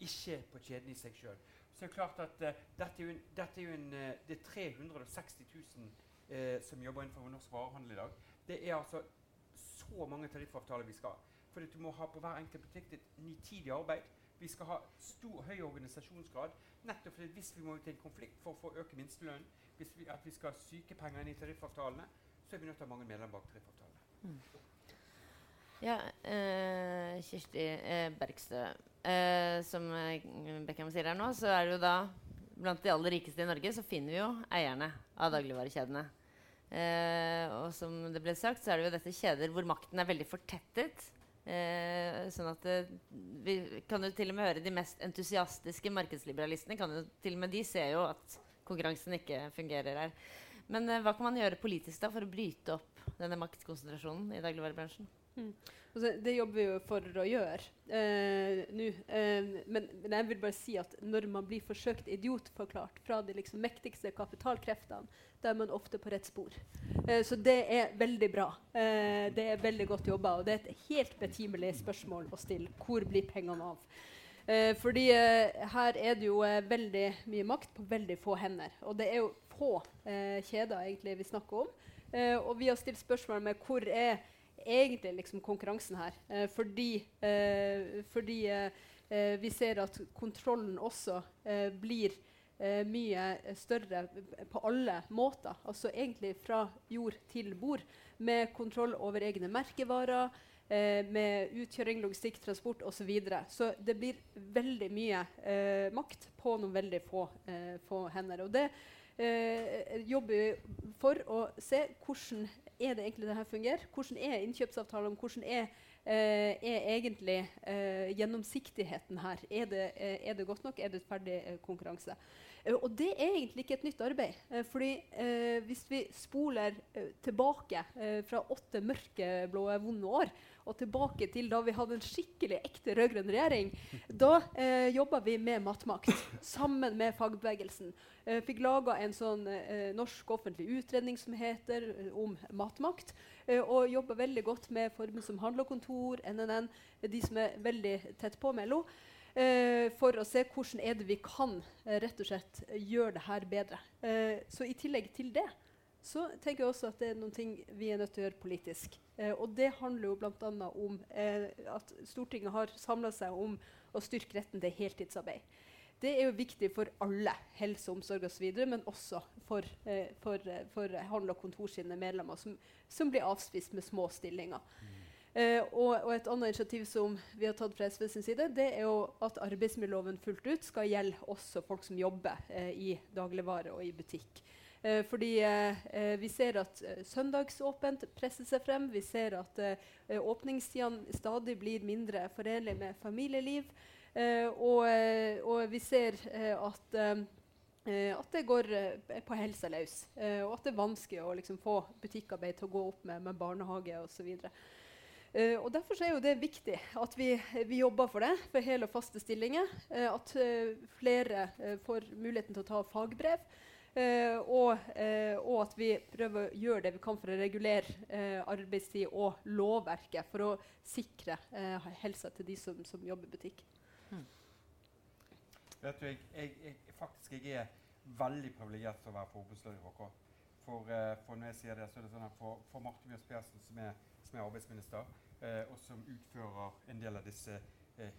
ikke på kjeden i seg sjøl så er det klart at uh, dette er jo, en, dette er jo en, uh, det er 360 000 uh, som jobber innenfor norsk varehandel i dag. Det er altså så mange tariffavtaler vi skal ha. For du må ha på hver enkelt butikk et nitidig arbeid. Vi skal ha stor, høy organisasjonsgrad. Nettopp fordi hvis vi må ut i en konflikt for å få øke minstelønnen, hvis vi, at vi skal ha sykepenger inn i tariffavtalene, så er vi nødt til å ha mange medlemmer bak tariffavtalene. Mm. Ja, eh, Kirsti eh, Bergstø. Eh, som eh, Beckham sier her nå, så er det jo da blant de aller rikeste i Norge så finner vi jo eierne av dagligvarekjedene. Eh, og som det ble sagt, så er det jo dette kjeder hvor makten er veldig fortettet Eh, sånn at vi kan jo til og med høre de mest entusiastiske markedsliberalistene kan jo til og med de ser jo at konkurransen ikke fungerer her. Men hva kan man gjøre politisk da for å bryte opp denne maktkonsentrasjonen i dagligvarebransjen? Mm. Altså, det jobber vi jo for å gjøre eh, nå. Eh, men, men, jeg vil bare si at når man blir forsøkt idiotforklart fra de liksom, mektigste kapitalkreftene, da er man ofte på rett spor. Eh, så det er veldig bra. Eh, det er veldig godt jobba. Og det er et helt betimelig spørsmål å stille. Hvor blir pengene av? Eh, fordi eh, her er det jo veldig mye makt på veldig få hender. Og det er jo få kjeder egentlig vi snakker om. og vi har stilt spørsmål med hvor er egentlig liksom konkurransen her. Eh, fordi, eh, fordi eh, vi ser at kontrollen også blir mye større på alle måter. Altså egentlig fra jord til bord. Med kontroll over egne merkevarer, med utkjøring, logistikk, transport osv. Så, videre. så det blir veldig mye makt på noen veldig få, få hender. Og det eh, jobber vi for å se hvordan er det egentlig det her fungerer. Hvordan er innkjøpsavtalene? Hvordan er, eh, er egentlig eh, gjennomsiktigheten her? Er det, eh, er det, godt nok? Er det ferdig eh, konkurranse? Eh, og det er egentlig ikke et nytt arbeid. fordi hvis vi spoler tilbake fra åtte mørkeblå, vonde år og tilbake til da vi hadde en skikkelig ekte rød-grønn regjering. Da eh, jobba vi med matmakt sammen med fagbevegelsen. Eh, fikk laga en sånn eh, norsk offentlig utredning som heter eh, om matmakt. Eh, og jobba veldig godt med forbund som Handlerkontor, NNN, de som er veldig tett på med LO. Uh, for å se hvordan vi kan rett og slett gjøre det her bedre. så i tillegg til det så tenker jeg også at det er noen ting vi er nødt til å gjøre politisk. Eh, og det handler jo bl.a. om eh, at Stortinget har samla seg om å styrke retten til heltidsarbeid. Det er jo viktig for alle, helse, omsorg osv., men også for, eh, for, eh, for handel- og kontor sine medlemmer, som, som, blir avspist med små stillinger. Mm. Og, og, et annet initiativ som vi har tatt fra SV sin side, det er jo at arbeidsmiljøloven fullt ut skal gjelde også folk som jobber eh, i dagligvare og i butikk. Eh, fordi eh, vi ser at eh, søndagsåpent presser seg frem. Vi ser at eh, åpningstidene stadig blir mindre forenlig med familieliv. Eh, og, eh, og, vi ser at, at det går på helsa løs. og at det er vanskelig å liksom, få butikkarbeid til å gå opp med, med barnehage osv. Uh, og Derfor er det viktig at vi, vi, jobber for det, for hele og faste stillinger. At flere får muligheten til å ta fagbrev. Uh, og, uh, og, at vi prøver å gjøre det vi kan for å regulere uh, arbeidstid og lovverket for å sikre helsa til de som, som jobber i butikk. Hmm. Vet du, jeg, jeg, jeg, faktisk jeg er veldig privilegert til å være forbudsleder i HK. For, for, når jeg sier det, så er det sånn at for, for Marte Mjøs Persen, som er, som er arbeidsminister, og som utfører en del av disse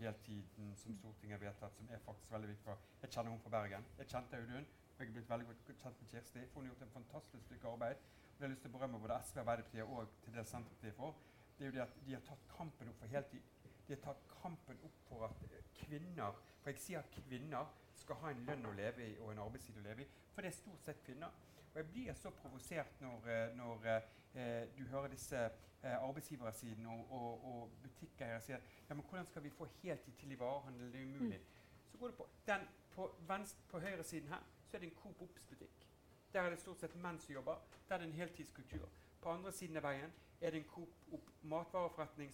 heltiden som Stortinget har vedtatt, som er faktisk veldig viktig for Jeg kjenner henne fra Bergen. Jeg kjente Audun. Jeg er blitt veldig godt kjent med Kirsti. For hun har gjort en fantastisk stykke arbeid. Og det har lyst til å berømme både SV, Arbeiderpartiet og til det Senterpartiet for. Det er jo det at De har tatt kampen opp for heltid. De har tatt kampen opp for at kvinner For jeg sier at kvinner skal ha en lønn å leve i og en arbeidstid å leve i. For det er stort sett kvinner. Og jeg blir så provosert når, eh, når eh, du hører disse eh, arbeidsgiversiden og, og, og butikkeiere sier ja, men hvordan skal vi få heltid til i varehandelen? Det er umulig. Mm. Så går det på den på, venstre, på høyresiden her så er det en Coop Ops-butikk. Der er det stort sett menn som jobber. Der er det en heltidskultur. På andre siden av veien er det en Coop Op matvareforretning.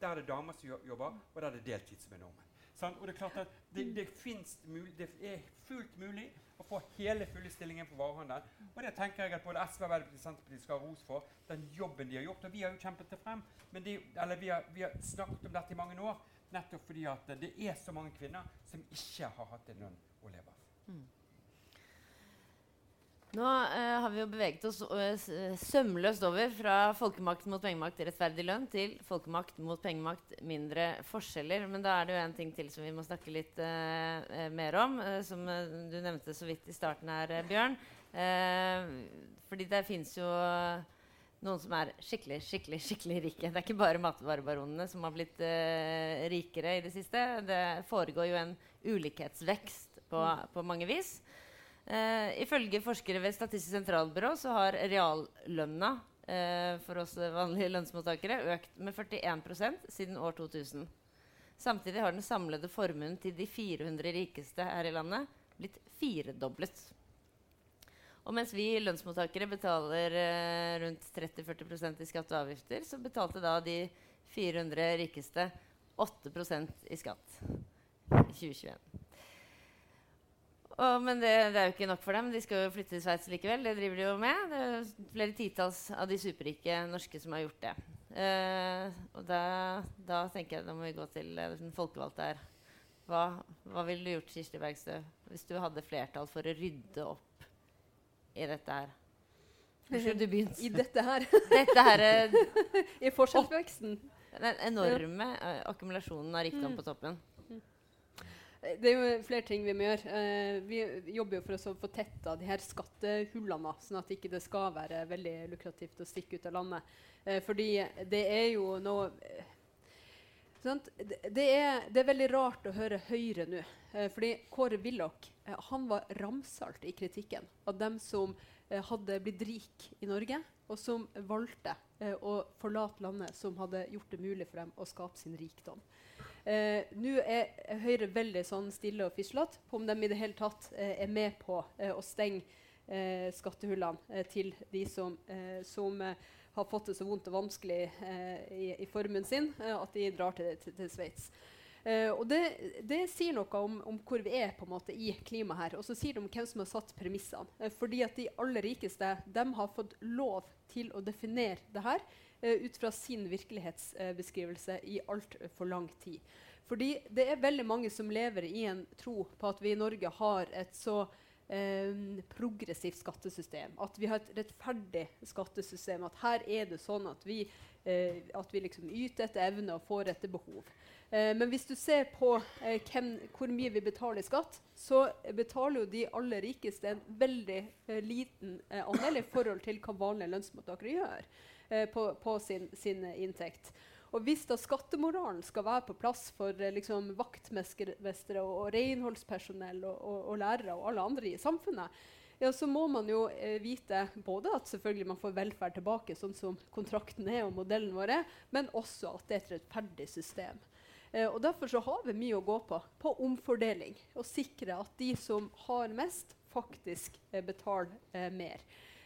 Der er det damer som jobber, og der er det deltid som er normen. Sånn? Og Det er klart at det, det, det, er fullt mulig å få hele fulle stillingen på varehandelen. Og det tenker jeg at både SV og Senterpartiet skal ha ros for. Den jobben de har gjort. Og vi har jo kjempet det frem. De, eller vi har, vi har, snakket om dette i mange år. Nettopp fordi at det er så mange kvinner som ikke har hatt en lønn å leve av. Mm. Nå uh, har vi jo beveget oss uh, sømløst over fra folkemakt mot pengemakt rettferdig lønn til folkemakt mot pengemakt mindre forskjeller. Men da er det jo en ting til som vi må snakke litt uh, mer om, som du nevnte så vidt i starten her, Bjørn. fordi det fins jo noen som er skikkelig skikkelig, skikkelig rike. Det er ikke bare matvarebaronene som har blitt rikere i det siste. Det foregår jo en ulikhetsvekst på, på mange vis. Uh, ifølge forskere ved Statistisk sentralbyrå så har reallønna eh, for oss vanlige lønnsmottakere økt med 41% siden år 2000. Samtidig har den samlede formuen til de 400 rikeste her i landet blitt firedoblet. Og mens vi lønnsmottakere betaler eh, rundt 30-40% i skatt og avgifter, så betalte da de 400 rikeste 8% i skatt i 2021. Og, men det, det, er jo ikke nok for dem. De skal jo flytte til Sveits likevel. Det driver de jo med. Det er flere titalls av de superrike norske som har gjort det. Uh, og da, da, tenker jeg da må vi gå til uh, den folkevalgte her. Hva, hva ville du gjort, Kirsti Bergstø, hvis du hadde flertall for å rydde opp i dette her? Hvor skulle du begynt? I dette her? dette her uh, I forskjellsveksten? Den enorme akkumulasjonen av rikdom mm. på toppen. Det er jo flere ting vi må gjøre. Eh, vi jobber jo for å få tetta de her skattehullene, sånn at det ikke skal være veldig lukrativt å stikke ut av landet. Eh, fordi det er jo noe uh, det, er, det, er, veldig rart å høre Høyre nå. fordi Kåre Willoch han var ramsalt i kritikken av dem som hadde blitt rik i Norge, og som valgte å forlate landet, som hadde gjort det mulig for dem å skape sin rikdom. Eh, Nå er Høyre veldig sånn stille og fislete på om de i det hele tatt eh, er med på eh, å stenge eh, skattehullene eh, til de som, eh, som har fått det så vondt og vanskelig i, i, formuen sin at de drar til, til, til Sveits. og det, det, sier noe om, om, hvor vi er på en måte i klimaet her. Og så sier det om hvem som har satt premissene. fordi at de aller rikeste de har fått lov til å definere det her ut fra sin virkelighetsbeskrivelse i altfor lang tid. Fordi det er veldig mange som lever i en tro på at vi i Norge har et så um, progressivt skattesystem. At vi har et rettferdig skattesystem. At her er det sånn at vi, uh, at vi liksom yter etter evne og får etter behov. Uh, men hvis du ser på uh, hvem, hvor mye vi betaler i skatt, så betaler jo de aller rikeste en veldig liten andel i forhold til hva vanlige lønnsmottakere gjør. Eh, på, på sin, sin, inntekt. Og hvis da skattemoralen skal være på plass for eh, liksom, vaktmestere og, og renholdspersonell og, og, og, lærere og alle andre i samfunnet, ja, så må man jo eh, vite både at selvfølgelig man får velferd tilbake, sånn som kontrakten er og modellen vår er, men også at det er et rettferdig system. Eh, og Derfor så har vi mye å gå på på omfordeling. Og sikre at de som har mest, faktisk eh, betaler eh, mer.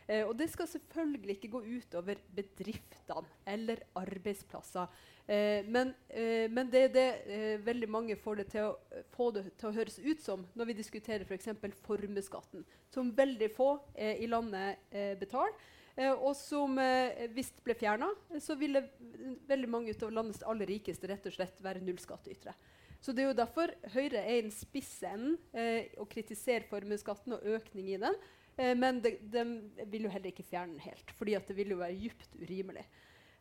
Eh, og det skal selvfølgelig ikke gå utover bedriftene eller arbeidsplasser. Eh, men, eh, men, det er det eh, veldig mange får det til å, få det til å høres ut som når vi diskuterer f.eks. For formuesskatten, som veldig få eh, i landet eh, betaler. og som, hvis det ble fjerna, så ville veldig mange av landets aller rikeste rett og slett være nullskattytere. Så det er jo derfor Høyre er i den spisse enden eh, og kritiserer formuesskatten og økning i den. Eh, men de, de, vil jo heller ikke fjerne den helt, fordi det vil jo være dypt urimelig.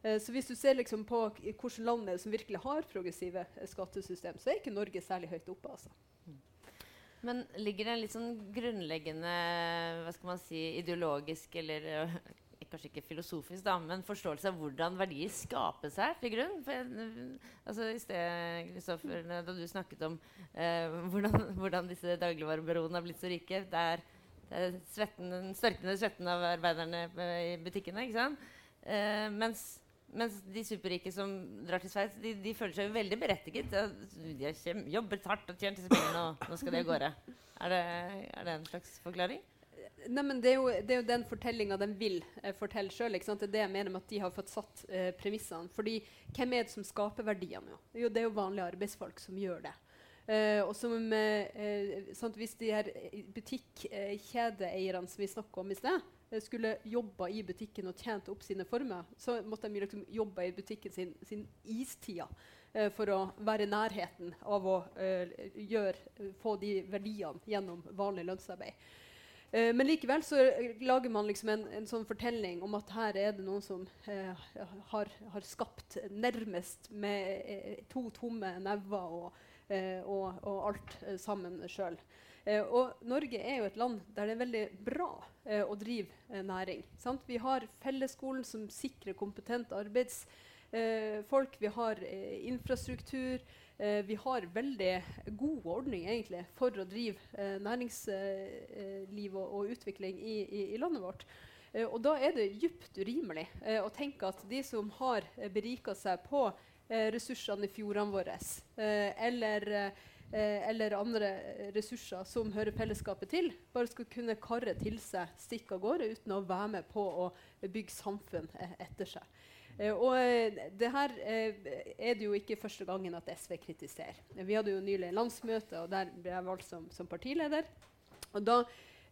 Eh, så hvis du ser liksom på hvilke land er som virkelig har progressive eh, skattesystem, så er ikke Norge særlig høyt oppe. altså. Men ligger det en litt sånn grunnleggende hva skal man si, ideologisk eller uh, kanskje ikke filosofisk, da, men forståelse av hvordan verdier skapes her til grunn? For, altså, I sted, Kristoffer, da du snakket om eh, hvordan, hvordan, disse dagligvarebyråene har blitt så rike der Eh, svetten, den størkende svetten av arbeiderne i butikkene. ikke sant? Eh, mens, mens, de superrike som drar til Sveits, de, de, føler seg jo veldig berettiget. De har jobbet hardt og tjent disse pengene, og nå skal det gårde. Er det, er det en slags forklaring? Nei, men det er jo, det er jo den fortellinga de vil eh, fortelle sjøl. Det er det jeg mener med at de har fått satt eh, premissene. Fordi hvem er det som skaper verdiene? Jo, det er jo vanlige arbeidsfolk som gjør det. Uh, og som, uh, sant, Hvis de her butikkjedeeierne som vi snakka om i sted, skulle jobba i butikken og tjent opp sine former, så måtte de liksom jobbe i butikken sin, sin istida uh, for å være i nærheten av å gjøre, få de verdiene gjennom vanlig lønnsarbeid. men likevel så lager man liksom en, en, sånn fortelling om at her er det noen som har, har, skapt nærmest med to tomme never og og, og, alt eh, sammen sjøl. Eh, og Norge er jo et land der det er veldig bra å drive næring. Sant? Vi har fellesskolen som sikrer kompetent arbeidsfolk. vi har infrastruktur. vi har veldig god ordning egentlig for å drive næringsliv og, og, utvikling i, i, i landet vårt. Eh, og da er det dypt urimelig eh, å tenke at de som har eh, berika seg på eh, ressursene i fjordene våre, eh, eller, eh, eller andre ressurser som hører fellesskapet til, bare skal kunne karre til seg stikk av gårde uten å være med på å bygge samfunn eh, etter seg. Eh, og eh, det her eh, er det jo ikke første gangen at SV kritiserer. vi hadde jo nylig landsmøte, og der ble jeg valgt som, som partileder. Og da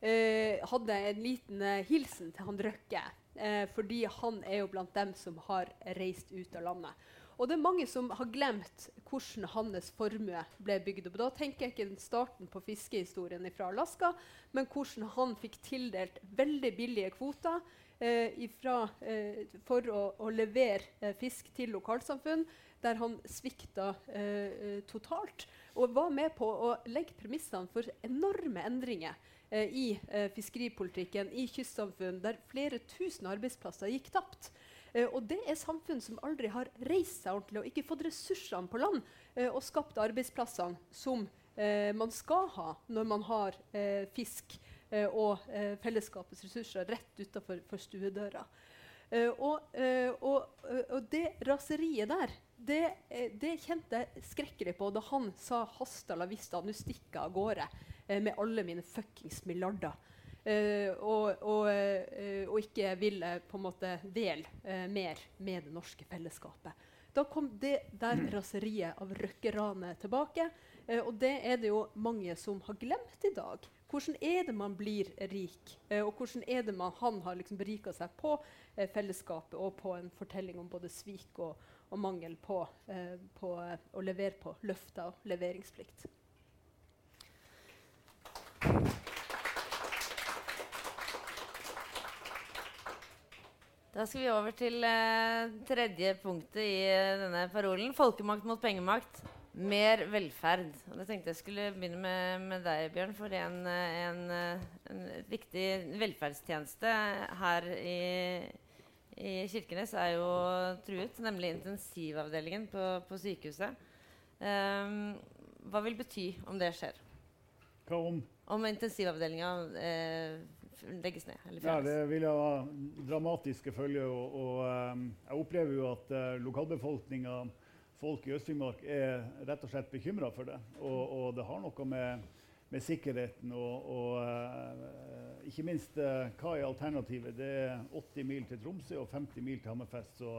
eh, hadde jeg en liten eh, hilsen til han Røkke. Eh, fordi han er jo blant dem som har reist ut av landet. Og det er mange som har glemt hvordan hans formue ble bygd opp. Da tenker jeg ikke starten på fiskehistorien fra Alaska, men hvordan han fikk tildelt veldig billige kvoter eh, ifra, eh, for å, å levere eh, fisk til lokalsamfunn, der han svikta eh, totalt. Og var med på å legge premissene for enorme endringer eh, i eh, fiskeripolitikken i kystsamfunn, der flere tusen arbeidsplasser gikk tapt. Eh, og det er samfunn som aldri har reist seg ordentlig og ikke fått ressursene på land eh, og skapt arbeidsplassene som eh, man skal ha når man har fisk og fellesskapets ressurser rett utafor stuedøra. Og, og, og, det raseriet der, det, det, kjente jeg skrekkelig på da han sa 'hasta la vista', nå stikker jeg av gårde med alle mine fuckings milliarder. Uh, og, og, uh, og, ikke ville på en måte dele uh, mer med det norske fellesskapet. Da kom det der mm. raseriet av røkkeranet tilbake. og det er det jo mange som har glemt i dag. Hvordan er det man blir rik? og hvordan er det man, han har liksom berika seg på fellesskapet og på en fortelling om både svik og, og mangel på, på å levere på løfter og leveringsplikt. Da skal vi over til uh, tredje punktet i uh, denne parolen. Folkemakt mot pengemakt. Mer velferd. Og det tenkte jeg skulle begynne med, med deg, Bjørn. For en, en, en, viktig velferdstjeneste her i, i, Kirkenes er jo truet, nemlig intensivavdelingen på, på sykehuset. Um, hva vil bety om det skjer? Hva om? Om intensivavdelinga eh, legges ned? ja, det vil ha dramatiske følger. Og, og um, jeg opplever jo at uh, lokalbefolkninga, folk i Øst-Finnmark, er rett og slett bekymra for det. Og, og, det har noe med, med sikkerheten og, og uh, ikke minst hva er alternativet? Det er 80 mil til Tromsø og 50 mil til Hammerfest. Så,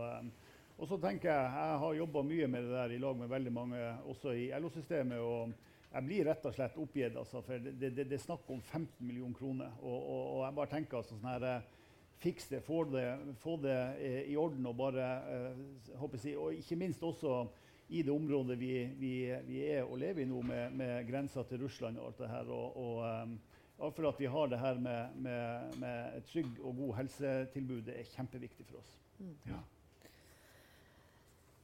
og så tenker jeg, jeg har jobba mye med det der i lag med veldig mange, også i LO-systemet. Jeg blir rett og slett oppgitt. Altså, for det, det, det, er snakk om 15 millioner kroner. Og, og, og, jeg bare tenker altså, sånn her, eh, Fiks det, få det, få det eh, i orden. Og bare, håper jeg, og ikke minst også i det området vi, vi, vi er og lever i nå, med, med grensa til Russland og alt det her. Og, og um, for at vi har det her med, med, med et trygg og god helsetilbud, det er kjempeviktig for oss. Mm. Ja.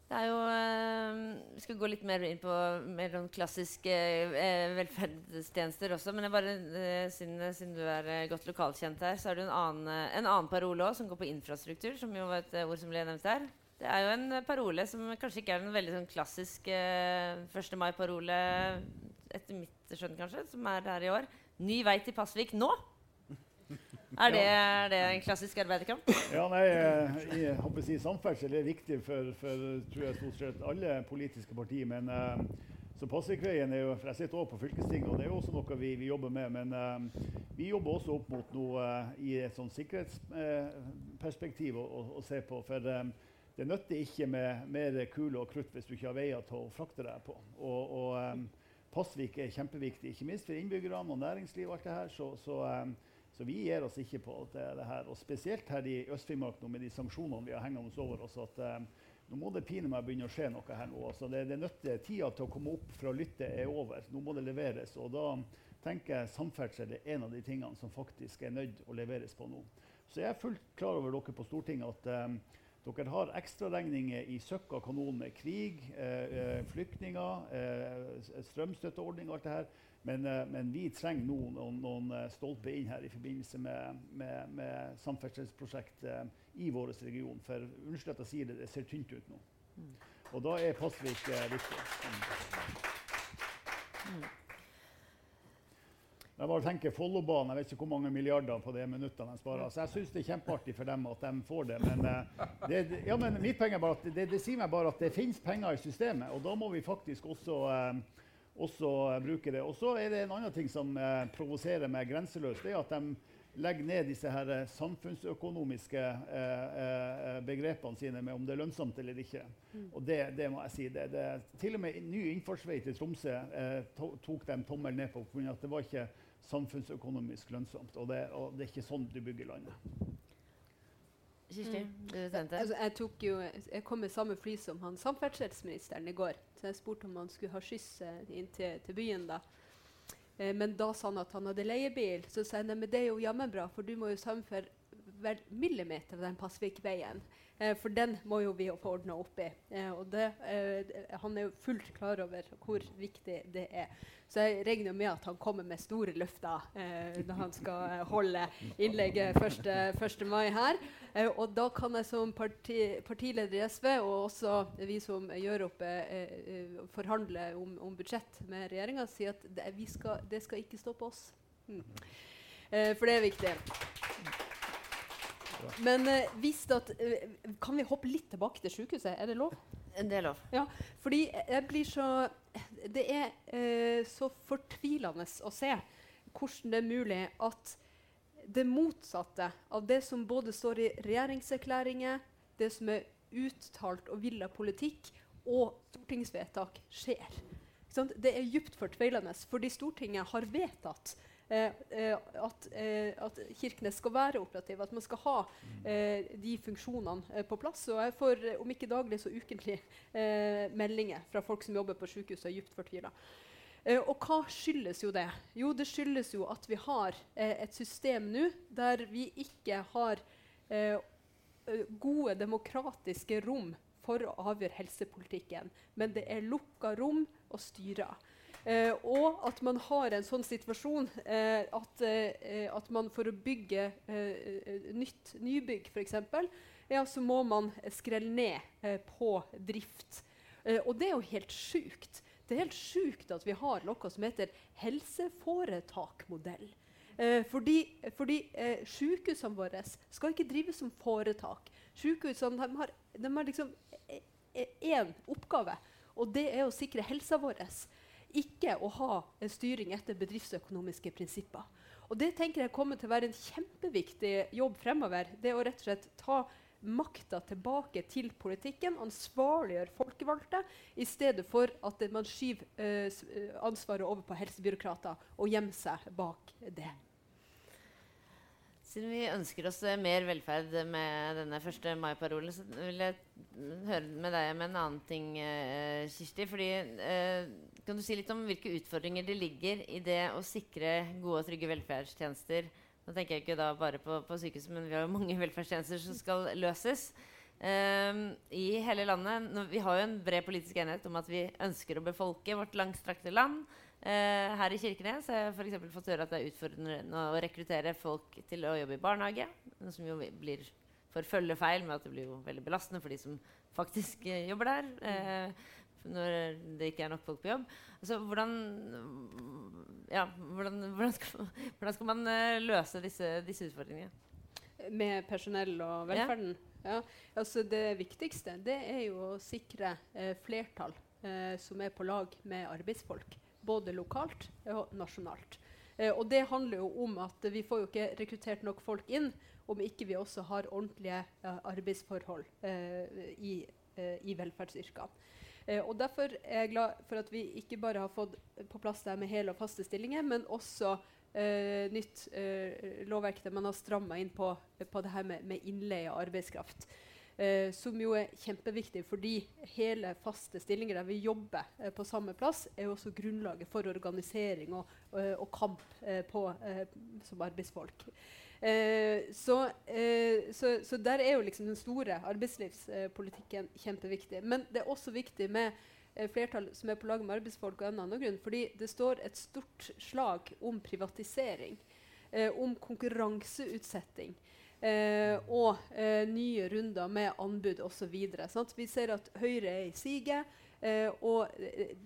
Det er jo øh, Vi skal gå litt mer inn på mer sånn klassiske øh, velferdstjenester også. Men bare, øh, siden, siden, du er godt lokalkjent her, så er det en annen, en annen parole òg, som går på infrastruktur, som jo var et ord som ble nevnt her. Det er jo en parole som kanskje ikke er en veldig sånn klassisk 1. mai-parole, etter mitt skjønn kanskje, som er her i år. Ny vei til Pasvik nå! Er det, er det, en klassisk arbeiderkamp? Ja, nei, eh, jeg håper å si Samferdsel er viktig for, for tror jeg, stort sett alle politiske partier. Men uh, så Pasvikveien er jo, for Jeg sitter også på fylkestinget, og det er jo også noe vi, vi jobber med. Men uh, vi jobber også opp mot noe uh, i et sånn sikkerhetsperspektiv å, å, å, se på. For um, det nytter ikke med mer kule og krutt hvis du ikke har veier til å frakte deg på. Og, og um, Pasvik er kjempeviktig, ikke minst for innbyggerne og næringsliv. og alt det her, så, så um, så vi gir oss ikke på det, det her. Og spesielt her i Øst-Finnmark med de sanksjonene vi har hengende over oss. at um, nå må det pine meg begynne å skje noe her nå. Altså, det, det nøtter tida til å komme opp fra lytte er over. Nå må det leveres. Og da tenker jeg samferdsel er en av de tingene som faktisk er nødt å leveres på nå. Så jeg er fullt klar over dere på Stortinget at um, dere har ekstraregninger i søkk av kanon med krig, eh, eh flyktninger, eh, strømstøtteordning og alt det her. Men, eh, men, vi trenger nå noen, noen eh, stolper inn her i forbindelse med, med, med samferdselsprosjekt eh, i vår region. For unnskyld at jeg sier det, det ser tynt ut nå. Mm. Og da er Pasvik viktig. Mm. Jeg bare tenker Follobanen, jeg vet ikke hvor mange milliarder på de minuttene de sparer. Så jeg syns det er kjempeartig for dem at de får det. Men, uh, det, ja, men mitt poeng er bare at det, det, sier meg bare at det finnes penger i systemet, og da må vi faktisk også uh, også bruke det. Og så er det en annen ting som eh, provoserer meg grenseløst. det er at de legger ned disse her eh, samfunnsøkonomiske eh, eh, begrepene sine med om det er lønnsomt eller ikke. Mm. Og det, det, må jeg si. Det, det, til og med ny innfartsvei til Tromsø eh, to, tok de tommel ned på for at det var ikke samfunnsøkonomisk lønnsomt. Og det, og det er ikke sånn du bygger landet. Kirsti, mm. altså, jeg, jo, jeg, kom med samme fly som han samferdselsministeren i går. Så jeg spurte om han skulle ha skyss eh, inn til, til byen. da. Eh, men da sa han at han hadde leiebil. Så sa jeg men det er jo jammen bra, for du må jo sørge hver millimeter av den Pasvikveien. Eh, for den må jo vi få ordna opp i. Eh, og det, eh, han er jo fullt klar over hvor viktig det er. Så jeg regner med at han kommer med store løfter eh, når han skal eh, holde innlegget 1. mai her. Eh, og da kan jeg som parti, partileder i SV, og også vi som gjør opp forhandler om, om, budsjett med regjeringa, si at det, skal, det, skal, ikke stå på oss. Mm. for det er viktig. Men uh, at, uh, Kan vi hoppe litt tilbake til sykehuset? Er det lov? Det er lov. Ja, fordi jeg blir så Det er uh, så fortvilende å se hvordan det er mulig at det motsatte av det som både står i regjeringserklæringer, det som er uttalt og villa politikk, og stortingsvedtak, skjer. Det er dypt fortvilende, fordi Stortinget har vedtatt Eh, eh, at, eh, at, Kirkenes skal være operativ, at man skal ha de funksjonene på plass. Og jeg får, om ikke daglig, så ukentlig meldinger fra folk som jobber på sykehus og er dypt fortvila. Uh, og hva skyldes jo det? Jo, det skyldes jo at vi har uh, et system nå der vi ikke har uh, gode demokratiske rom for å avgjøre helsepolitikken. Men det er lukka rom og styrer. Eh, og at man har en sånn situasjon eh, at, eh, at, man for å bygge eh, nytt nybygg, f.eks., ja, så må man skrelle ned eh, på drift. Eh, og det er jo helt sjukt. Det er helt sjukt at vi har noe som heter helseforetakmodell. Eh, fordi fordi eh, sykehusene våre skal ikke drives som foretak. Sykehusene de har, de har liksom én oppgave, og det er å sikre helsa vår ikke å ha en styring etter bedriftsøkonomiske prinsipper. Og Det tenker jeg kommer til å være en kjempeviktig jobb fremover. Det å rett og slett ta makta tilbake til politikken, ansvarliggjøre folkevalgte, i stedet for at man skyver uh, ansvaret over på helsebyråkrater og gjemmer seg bak det. Siden vi ønsker oss eh, mer velferd med denne 1. mai-parolen, så vil jeg høre med deg med en annen ting, uh, Kirsti. fordi uh, kan du si litt om hvilke utfordringer det ligger i det å sikre gode og trygge velferdstjenester? Nå tenker jeg ikke da bare på, på sykehuset, men vi har jo mange velferdstjenester som skal løses. Um, I hele landet. Vi har jo en bred politisk enighet om at vi ønsker å befolke vårt langstrakte land. Uh, her i Kirkenes har jeg for fått høre at det er utfordrende å rekruttere folk til å jobbe i barnehage. Som jo blir for følgefeil med at det blir jo veldig belastende for de som faktisk uh, jobber der. Uh, når det ikke er nok folk på jobb. Altså, hvordan, ja, hvordan, hvordan, skal, hvordan, skal, man løse disse, disse, utfordringene? Med personell og velferden? Ja. ja. Altså, det viktigste det er jo å sikre flertall som er på lag med arbeidsfolk. Både lokalt og nasjonalt. og det handler jo om at vi får jo ikke rekruttert nok folk inn om ikke vi også har ordentlige arbeidsforhold i, i velferdsyrkene. Eh, og Derfor er jeg glad for at vi ikke bare har fått på plass det med hele og faste stillinger, men også eh, nytt eh, lovverk der man har stramma inn på, på, det her med, med innleie av arbeidskraft. Eh, som jo er kjempeviktig, fordi hele faste stillinger der vi jobber eh, på samme plass, er jo også grunnlaget for organisering og, og, og kamp eh, på, som arbeidsfolk. Eh, så, eh, så, så, der er jo liksom den store arbeidslivspolitikken kjempeviktig. Men det er også viktig med eh, flertall som er på lag med arbeidsfolk. og en annen grunn, fordi Det står et stort slag om privatisering, eh, om konkurranseutsetting. Eh, og eh, nye runder med anbud osv. Vi ser at Høyre er i siget, og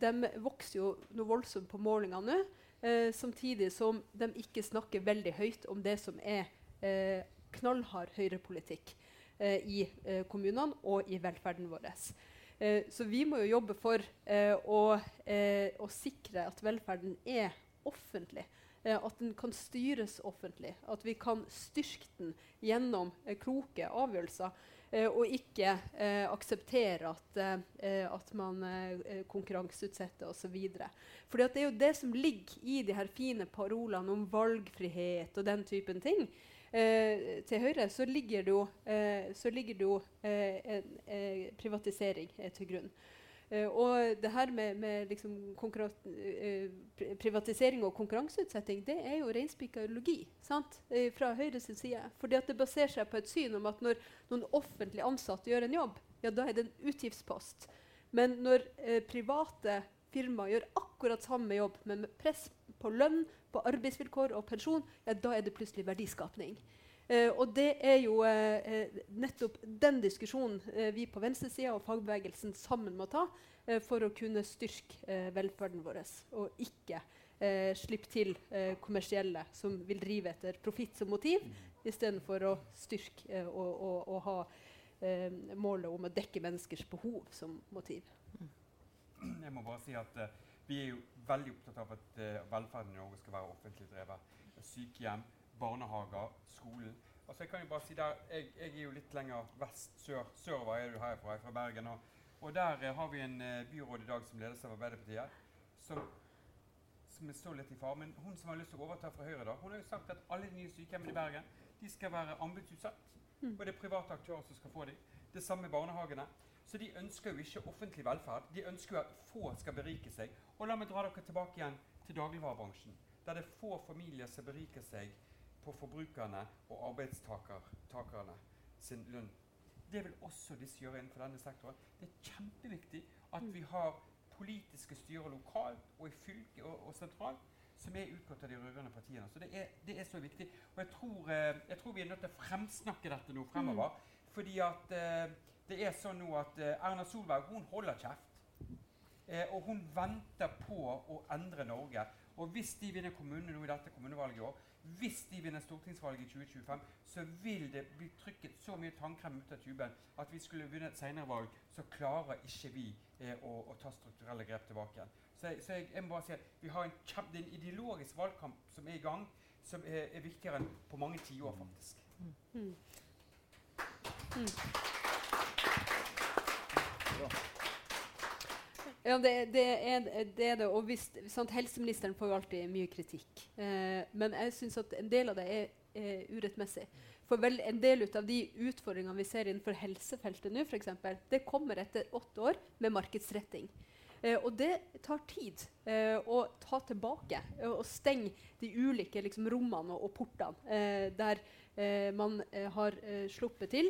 de vokser jo noe voldsomt på målingene nå. eh, samtidig som de ikke snakker veldig høyt om det som er eh, knallhard høyrepolitikk eh, i eh, kommunene og i velferden vår. Eh, så vi må jo jobbe for eh, å, å, sikre at velferden er offentlig. At den kan styres offentlig. At vi kan styrke den gjennom kloke avgjørelser. Eh, og ikke eh, akseptere at, eh, at man konkurranseutsetter osv. For det er jo det som ligger i de her fine parolene om valgfrihet og den typen ting. Eh, til Høyre så ligger det jo, eh, ligger det jo eh, en, privatisering til grunn. Uh, og det her med, med liksom uh, privatisering og konkurranseutsetting det er jo reinspikka ideologi? Uh, fra Høyres side. Fordi det baserer seg på et syn om at når noen offentlig ansatte gjør en jobb, ja, da er det en utgiftspost. Men når private firmaer gjør akkurat samme jobb, men med press på lønn, på arbeidsvilkår og pensjon, ja, da er det plutselig verdiskapning. Uh, og det er jo uh, nettopp den diskusjonen uh, vi på venstresida og fagbevegelsen sammen må ta for å kunne styrke velferden vår, og ikke slippe til kommersielle som vil drive etter profitt som motiv, mm. istedenfor å styrke og, og, og ha målet om å dekke menneskers behov som motiv. Jeg må bare si at vi er jo veldig opptatt av at velferden i Norge skal være offentlig drevet. Sykehjem, barnehager, skolen. Altså jeg kan jo bare si der, jeg, jeg er jo litt lenger vest, sør, sørover er du herfra, fra Bergen. Og, og der eh, har vi en eh, byråd i dag som ledes av Arbeiderpartiet, som, som står litt i fare. Men hun som har lyst til å overta fra Høyre, da, hun har jo sagt at alle de nye sykehjemmene i Bergen de skal være anbudsutsatt. Mm. Og det er private aktører som skal få dem. Det samme med barnehagene. Så de ønsker jo ikke offentlig velferd. De ønsker jo at få skal berike seg. Og la meg dra dere tilbake igjen til dagligvarebransjen, der det er få familier som beriker seg på forbrukerne og arbeidstakerne sin lønn. Det vil også disse gjøre innenfor denne sektoren. Det er kjempeviktig at vi har politiske styrer lokalt og i fylket og, og sentralt som er utgått av de rød-grønne partiene. Så det er, det er, så viktig. Og jeg tror, eh, jeg tror, vi er nødt til å fremsnakke dette nå fremover. Mm. Fordi at eh, det er sånn nå at eh, Erna Solberg hun holder kjeft. Eh, og hun venter på å endre Norge. Og hvis de vinner kommunene nå i dette kommunevalget i år, hvis de vinner stortingsvalget i 2025, så vil det bli trykket så mye tannkrem ut av tuben at vi skulle vunnet et senere valg, så klarer ikke vi eh, å, å, ta strukturelle grep tilbake igjen. Så, jeg, så jeg, jeg, må bare si at vi har en, kjempe, en ideologisk valgkamp som er i gang, som er, er viktigere enn på mange tiår, faktisk. Mm. Mm. Mm. Ja, det, det, er, det, er, det Og hvis, sant, helseministeren får jo alltid mye kritikk. Eh, men jeg syns at en del av det er, er urettmessig. For vel, en del av de utfordringene vi ser innenfor helsefeltet nå, for eksempel, det kommer etter åtte år med markedsretting. Eh, og det tar tid eh, å ta tilbake eh, og stenge de ulike liksom, rommene og, og portene eh, der eh, man har sluppet til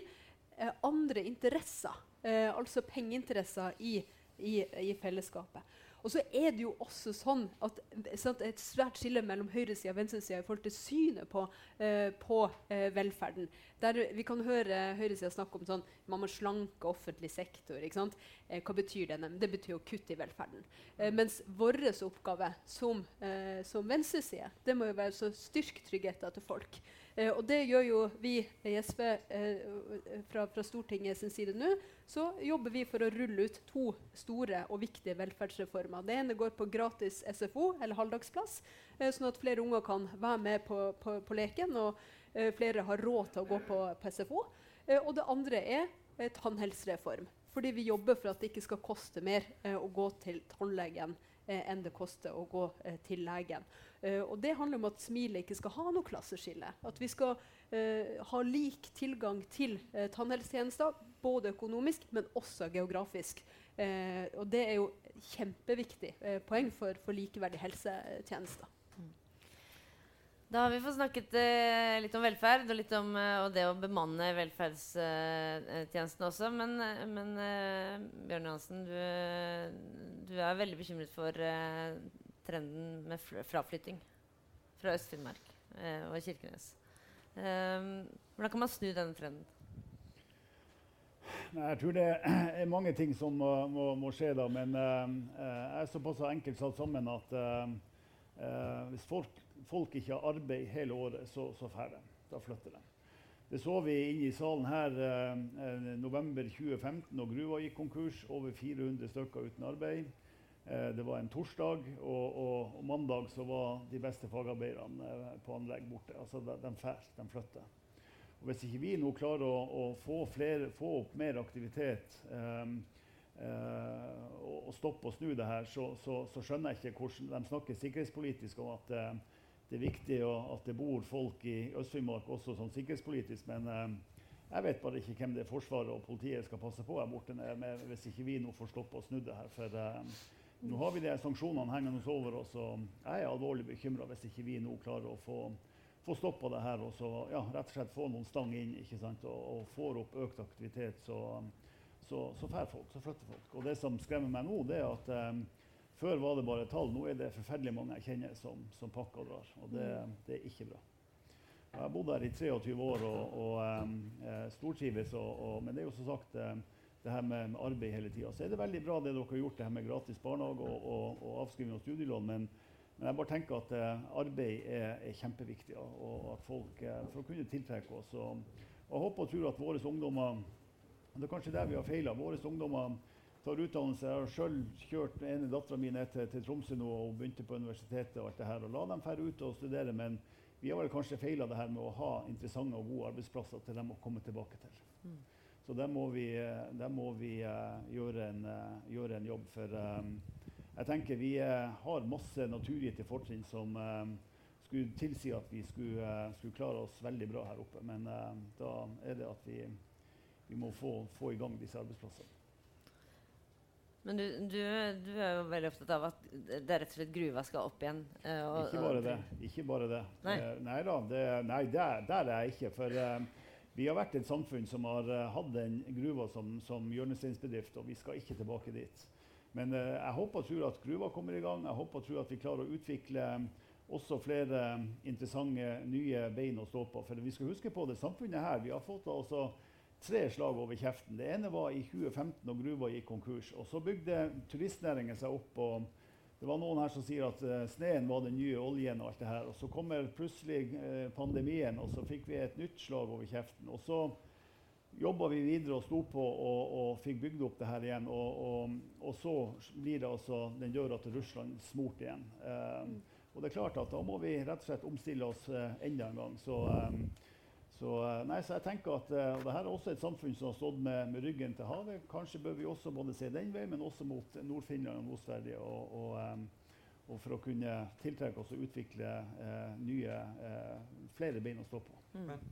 andre interesser, altså pengeinteresser i i, i fellesskapet. Og så er det jo også sånn at sant, et svært skille mellom høyresida og venstresida i forhold til synet på, eh, på eh, velferden. Der Vi kan høre høyresida snakke om sånn man må slanke offentlig sektor. Eh, hva betyr det? Det betyr å kutte i velferden. Eh, mens vår oppgave som, eh, som venstreside det må jo være å styrke tryggheten til folk. Eh, og det gjør jo vi i SV eh, fra, fra sin side nå. Så jobber vi for å rulle ut to store og viktige velferdsreformer. Det ene går på gratis SFO, eller halvdagsplass, eh, sånn at flere unger kan være med på, på, på leken, og eh, flere har råd til å gå på, på SFO. Eh, og det andre er eh, tannhelsereform. Fordi vi jobber for at det ikke skal koste mer å gå til tannlegen enn det koster å gå til legen. Uh, og det handler om at smilet ikke skal ha noe klasseskille. At vi skal uh, ha lik tilgang til uh, tannhelsetjenester, både økonomisk, men også geografisk. og det er jo kjempeviktig poeng for, for likeverdige helsetjenester. Da har vi fått snakket uh, litt om velferd og litt om uh, og det å bemanne velferdstjenesten også. Men, men Bjørn Johansen, du, du, er veldig bekymret for trenden med fraflytting fra Øst-Finnmark eh, og Kirkenes. Um, hvordan kan man snu denne trenden? Nei, jeg tror det er mange ting som må, må, må skje, da. Men uh, jeg er såpass enkelt satt sammen at uh, hvis folk, folk, ikke har arbeid hele året, så, så de. Da flytter de. Det så vi inne i salen her uh, november 2015, når gruva gikk konkurs. Over 400 stykker uten arbeid. Eh, det var en torsdag, og, og, og, mandag så var de beste fagarbeiderne eh, på anlegg borte. Altså de, de fær, de flytter. Og hvis ikke vi nå klarer å, å få, flere, få, opp mer aktivitet eh, eh, og, stoppe og snu det her, så, så, så, skjønner jeg ikke hvordan de snakker sikkerhetspolitisk om at eh, det er viktig at det bor folk i Øst-Finnmark også sånn sikkerhetspolitisk. Men uh, jeg vet bare ikke hvem det er Forsvaret og politiet skal passe på her borte med, hvis ikke vi nå får stoppe og snu det her. For nå har vi de sanksjonene hengende over oss, og jeg er alvorlig bekymra hvis ikke vi nå klarer å få få stoppa det her og så, ja, rett og slett få noen stang inn ikke sant? Og, og får opp økt aktivitet, så, så, så fær folk, så flytter folk. Og det som skremmer meg nå, det er at um, før var det bare tall. Nå er det forferdelig mange jeg kjenner som, som pakker og drar. Og det, det, er ikke bra. Jeg har bodd her i 23 år og, og um, stortrives, men det er jo som sagt um, det her med, med arbeid hele tida. Så er det veldig bra det dere har gjort, det her med gratis barnehage og, og, og avskriving av studielån. men men jeg bare tenker at eh, arbeid er, er kjempeviktig, og at folk, eh, for å kunne tiltrekke oss. Og, jeg håper og tror at våre ungdommer Det er kanskje der vi har feila. Våre ungdommer tar utdannelse. Jeg har sjøl kjørt den ene dattera mi ned til, til, Tromsø nå og begynte på universitetet. og alt det her, og La dem dra ut og studere. Men vi har vel kanskje feila det her med å ha interessante og gode arbeidsplasser til dem å komme tilbake til. Mm. Så der må vi, eh, der må vi uh, gjøre, en, uh, gjøre, en, jobb. for um, jeg tenker Vi eh, har masse naturgitte fortrinn som eh, skulle tilsi at vi skulle, eh, skulle, klare oss veldig bra her oppe. Men da er det at vi, vi må få, få, i gang disse arbeidsplassene. Men du, du, du, er jo veldig opptatt av at det rett og slett gruva skal opp igjen? Og, ikke bare det. Ikke bare det. Nei, nei da, det, nei, der, der, er jeg ikke. For um, vi har vært et samfunn som har uh, hatt en gruva som, som hjørnesteinsbedrift, og vi skal ikke tilbake dit. Men eh, jeg håper og tror at gruva kommer i gang. Jeg håper og tror at vi klarer å utvikle eh, også flere eh, interessante nye bein å stå på. For vi skal huske på det samfunnet her. Vi har fått altså tre slag over kjeften. Det ene var i 2015, da gruva gikk konkurs. Og så bygde turistnæringen seg opp. og det var noen her som sier at uh, sneen var den nye oljen. Og alt det her. Og så kommer plutselig uh, pandemien, og så fikk vi et nytt slag over kjeften. Og så jobba vi videre og sto på og, og, fikk bygd opp det her igjen. Og, og, og, så blir det altså den døra til Russland smurt igjen. Um, og det er klart at da må vi rett og slett omstille oss enda en gang. Så, um, så, uh, nei, så jeg tenker at uh, og Dette er også et samfunn som har stått med, med, ryggen til havet. Kanskje bør vi også både se den veien, men også mot Nord-Finland og Nord-Sverige. og, og, og for å kunne tiltrekke oss og utvikle eh, nye, eh, flere bein å stå på. Mm. Men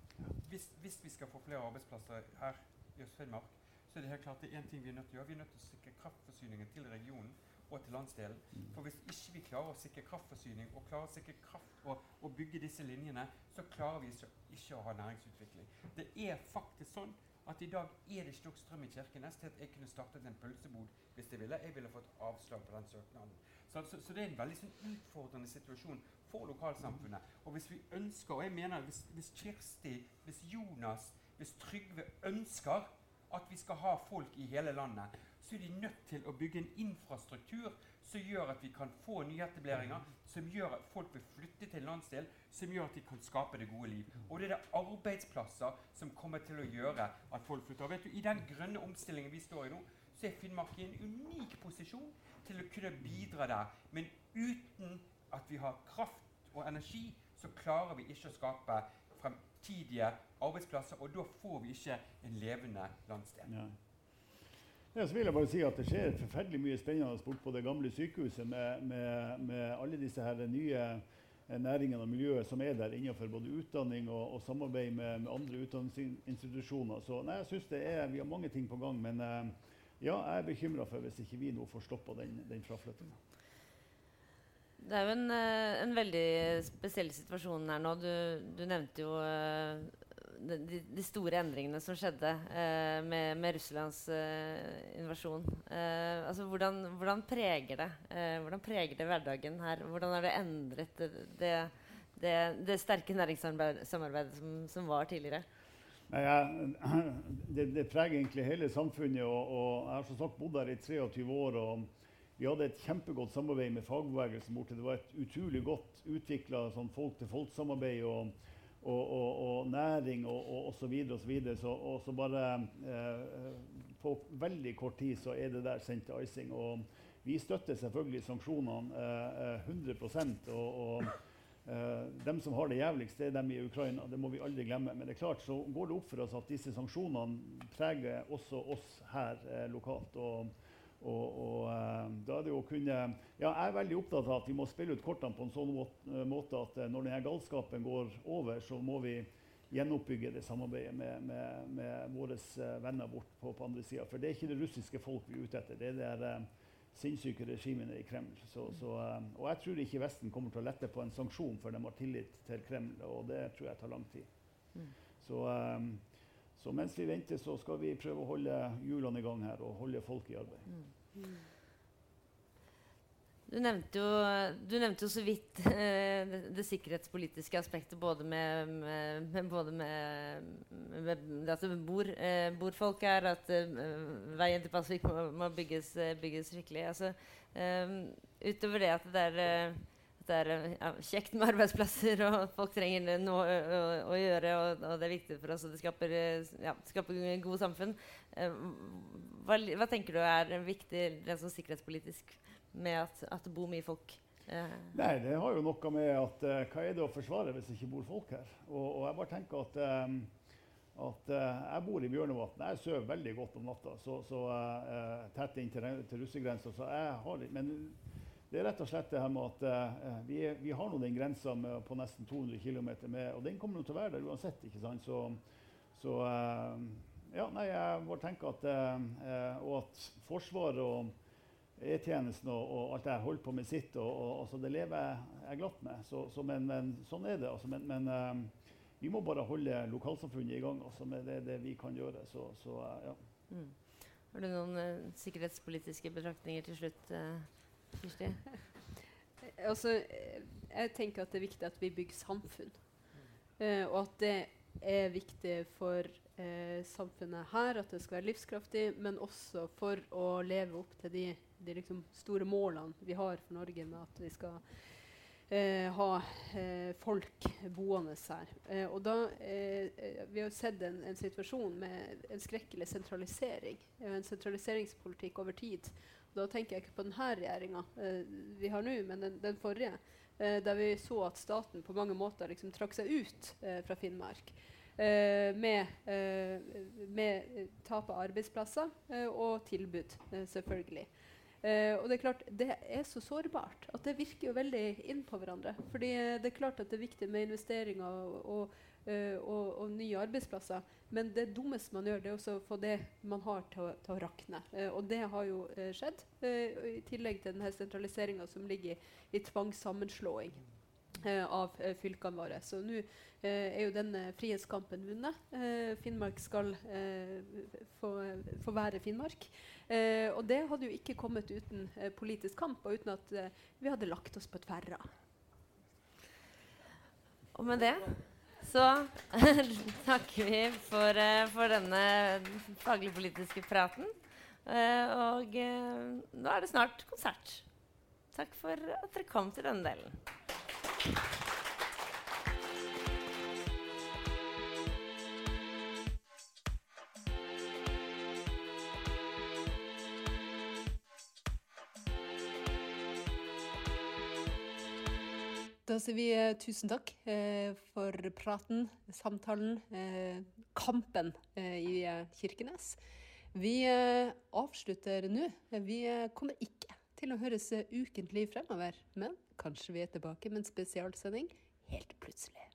hvis, hvis, vi skal få flere arbeidsplasser her i Øst-Finnmark, så er det helt klart det er én ting vi er nødt til å gjøre. Vi er nødt til å sikre kraftforsyningen til regionen og til landsdelen. For hvis ikke vi klarer å sikre kraftforsyning og klarer å sikre kraft og, og bygge disse linjene, så klarer vi ikke, ikke å ha næringsutvikling. Det er faktisk sånn at i dag er det ikke nok strøm i Kirkenes til at jeg kunne startet en pølsebod hvis jeg ville. Jeg ville fått avslag på den søknaden. Så, så, så, det er en veldig sånn, utfordrende situasjon for lokalsamfunnet. Og hvis vi ønsker, og jeg mener hvis, hvis Kirsti, hvis Jonas, hvis Trygve ønsker at vi skal ha folk i hele landet, så er de nødt til å bygge en infrastruktur som gjør at vi kan få nyetableringer, som gjør at folk vil flytte til en landsdel, som gjør at de kan skape det gode liv. Og det er det arbeidsplasser som kommer til å gjøre at folk flytter. Og vet du, I den grønne omstillingen vi står i nå, så er Finnmark i en unik posisjon til å kunne bidra der. Men uten at vi har kraft og energi, så klarer vi ikke å skape fremtidige arbeidsplasser. Og da får vi ikke en levende landsdel. Ja. Ja, så vil jeg bare si at Det skjer forferdelig mye spennende bort på det gamle sykehuset med, med, med alle disse her nye næringene og miljøet som er der innenfor både utdanning og, og samarbeid med, med, andre utdanningsinstitusjoner. Så nei, jeg synes det er, Vi har mange ting på gang. men uh, ja, jeg er bekymra for hvis ikke vi nå får stoppa den, den fraflyttinga. Det er jo en, eh, en, veldig spesiell situasjon her nå. Du, du nevnte jo de, de, store endringene som skjedde eh, med, med, Russlands eh, invasjon. altså hvordan, hvordan, preger det Hvordan preger det hverdagen her? Hvordan har det endret det, det, det sterke næringssamarbeidet som, som var tidligere? Nei, jeg, det, det, preger egentlig hele samfunnet. Og, og, jeg har som sagt bodd her i 23 år. og vi hadde et kjempegodt samarbeid med fagbevegelsen borte. Det var et utrolig godt utvikla sånn folk-til-folk-samarbeid og, og, og, og, næring og, og, og så videre og så videre. Og så bare eh, På veldig kort tid så er det der sendt til icing. Og vi støtter selvfølgelig sanksjonene eh, 100 og, og eh, dem som har det jævligst, det er dem i Ukraina. Det må vi aldri glemme. Men det er klart så går det opp for oss at disse sanksjonene preger også oss her eh, lokalt. og og, og uh, da er det jo å kunne ja, Jeg er veldig opptatt av at vi må spille ut kortene på en sånn måte, måte at uh, når denne galskapen går over, så må vi gjenoppbygge det samarbeidet med, med, med våre venner bort på, på andre sida. For det er ikke det russiske folk vi er ute etter. Det er det sinnssyke regimene i Kreml. Så, så, og jeg tror ikke Vesten kommer til å lette på en sanksjon før de har tillit til Kreml, og det tror jeg tar lang tid. Mm. Så um, så mens vi venter, så skal vi prøve å holde hjulene i gang her og holde folk i arbeid. Mm. Du nevnte, jo, du nevnte jo, så vidt eh, det, det, sikkerhetspolitiske aspektet både med, med, med, både med at det bor, eh, bor, folk her, at eh, veien til Pasvik må, må bygges, bygges, skikkelig. Altså, eh, utover det at det er eh, det er ja, kjekt med arbeidsplasser, og folk trenger noe å, å, å gjøre. Og, og, det er viktig for oss, og det skaper, ja, skaper gode samfunn. Eh, hva, hva, tenker du er viktig rent sånn sikkerhetspolitisk med at, at, det bor mye folk? Eh? Nei, Det har jo noe med at uh, hva er det å forsvare hvis det ikke bor folk her? Og, og jeg bare tenker at, um, at uh, jeg bor i Bjørnevatn. Jeg sover veldig godt om natta, så, så uh, tett inn til, til men det er rett og slett det her med at uh, vi, vi, har nå den grensa på nesten 200 km, med, og den kommer til å være der uansett. ikke sant? Så, så uh, ja, nei, jeg bare tenker at uh, Og at Forsvaret og E-tjenesten og, og, alt det her holder på med sitt, og, og altså, det lever jeg glatt med. Så, så, men, men, sånn er det. Altså, men, men vi må bare holde lokalsamfunnet i gang altså, med det, det vi kan gjøre. Så ja. Mm. Har du noen sikkerhetspolitiske betraktninger til slutt? Kirsti? altså, jeg tenker at det er viktig at vi bygger samfunn. Eh, og at det er viktig for eh, samfunnet her at det skal være livskraftig, men også for å leve opp til de, de liksom store målene vi har for Norge med at vi skal eh, ha folk boende her. og da, Vi har sett en, en, situasjon med en skrekkelig sentralisering. en sentraliseringspolitikk over tid. Da tenker jeg ikke på denne regjeringa eh, vi har nå, men den, den forrige. Eh, der vi så at staten på mange måter liksom trakk seg ut eh, fra Finnmark. Eh, med, eh, med tap av arbeidsplasser eh, og tilbud, selvfølgelig. og det er klart, det er så sårbart at det virker jo veldig inn på hverandre. fordi det er klart at det er viktig med investeringer og, og og, og, nye arbeidsplasser. Men det dummeste man gjør, det er å få det man har, til til å rakne. Uh, og det har jo uh, skjedd, i tillegg til denne sentraliseringa som ligger i, i tvangssammenslåing. av fylkene våre. Så nå er jo denne frihetskampen vunnet. Finnmark skal få, få, være Finnmark. og det hadde jo ikke kommet uten politisk kamp, og uten at vi hadde lagt oss på tverra. Og med det så takker vi for, uh, for denne faglig-politiske praten. Uh, og uh, nå er det snart konsert. Takk for at dere kom til denne delen. Da sier vi eh, tusen takk eh, for praten, samtalen, eh, kampen i Kirkenes. Vi avslutter nå. Vi kommer ikke til å høres ukentlig fremover, men kanskje vi er tilbake med en spesialsending helt plutselig.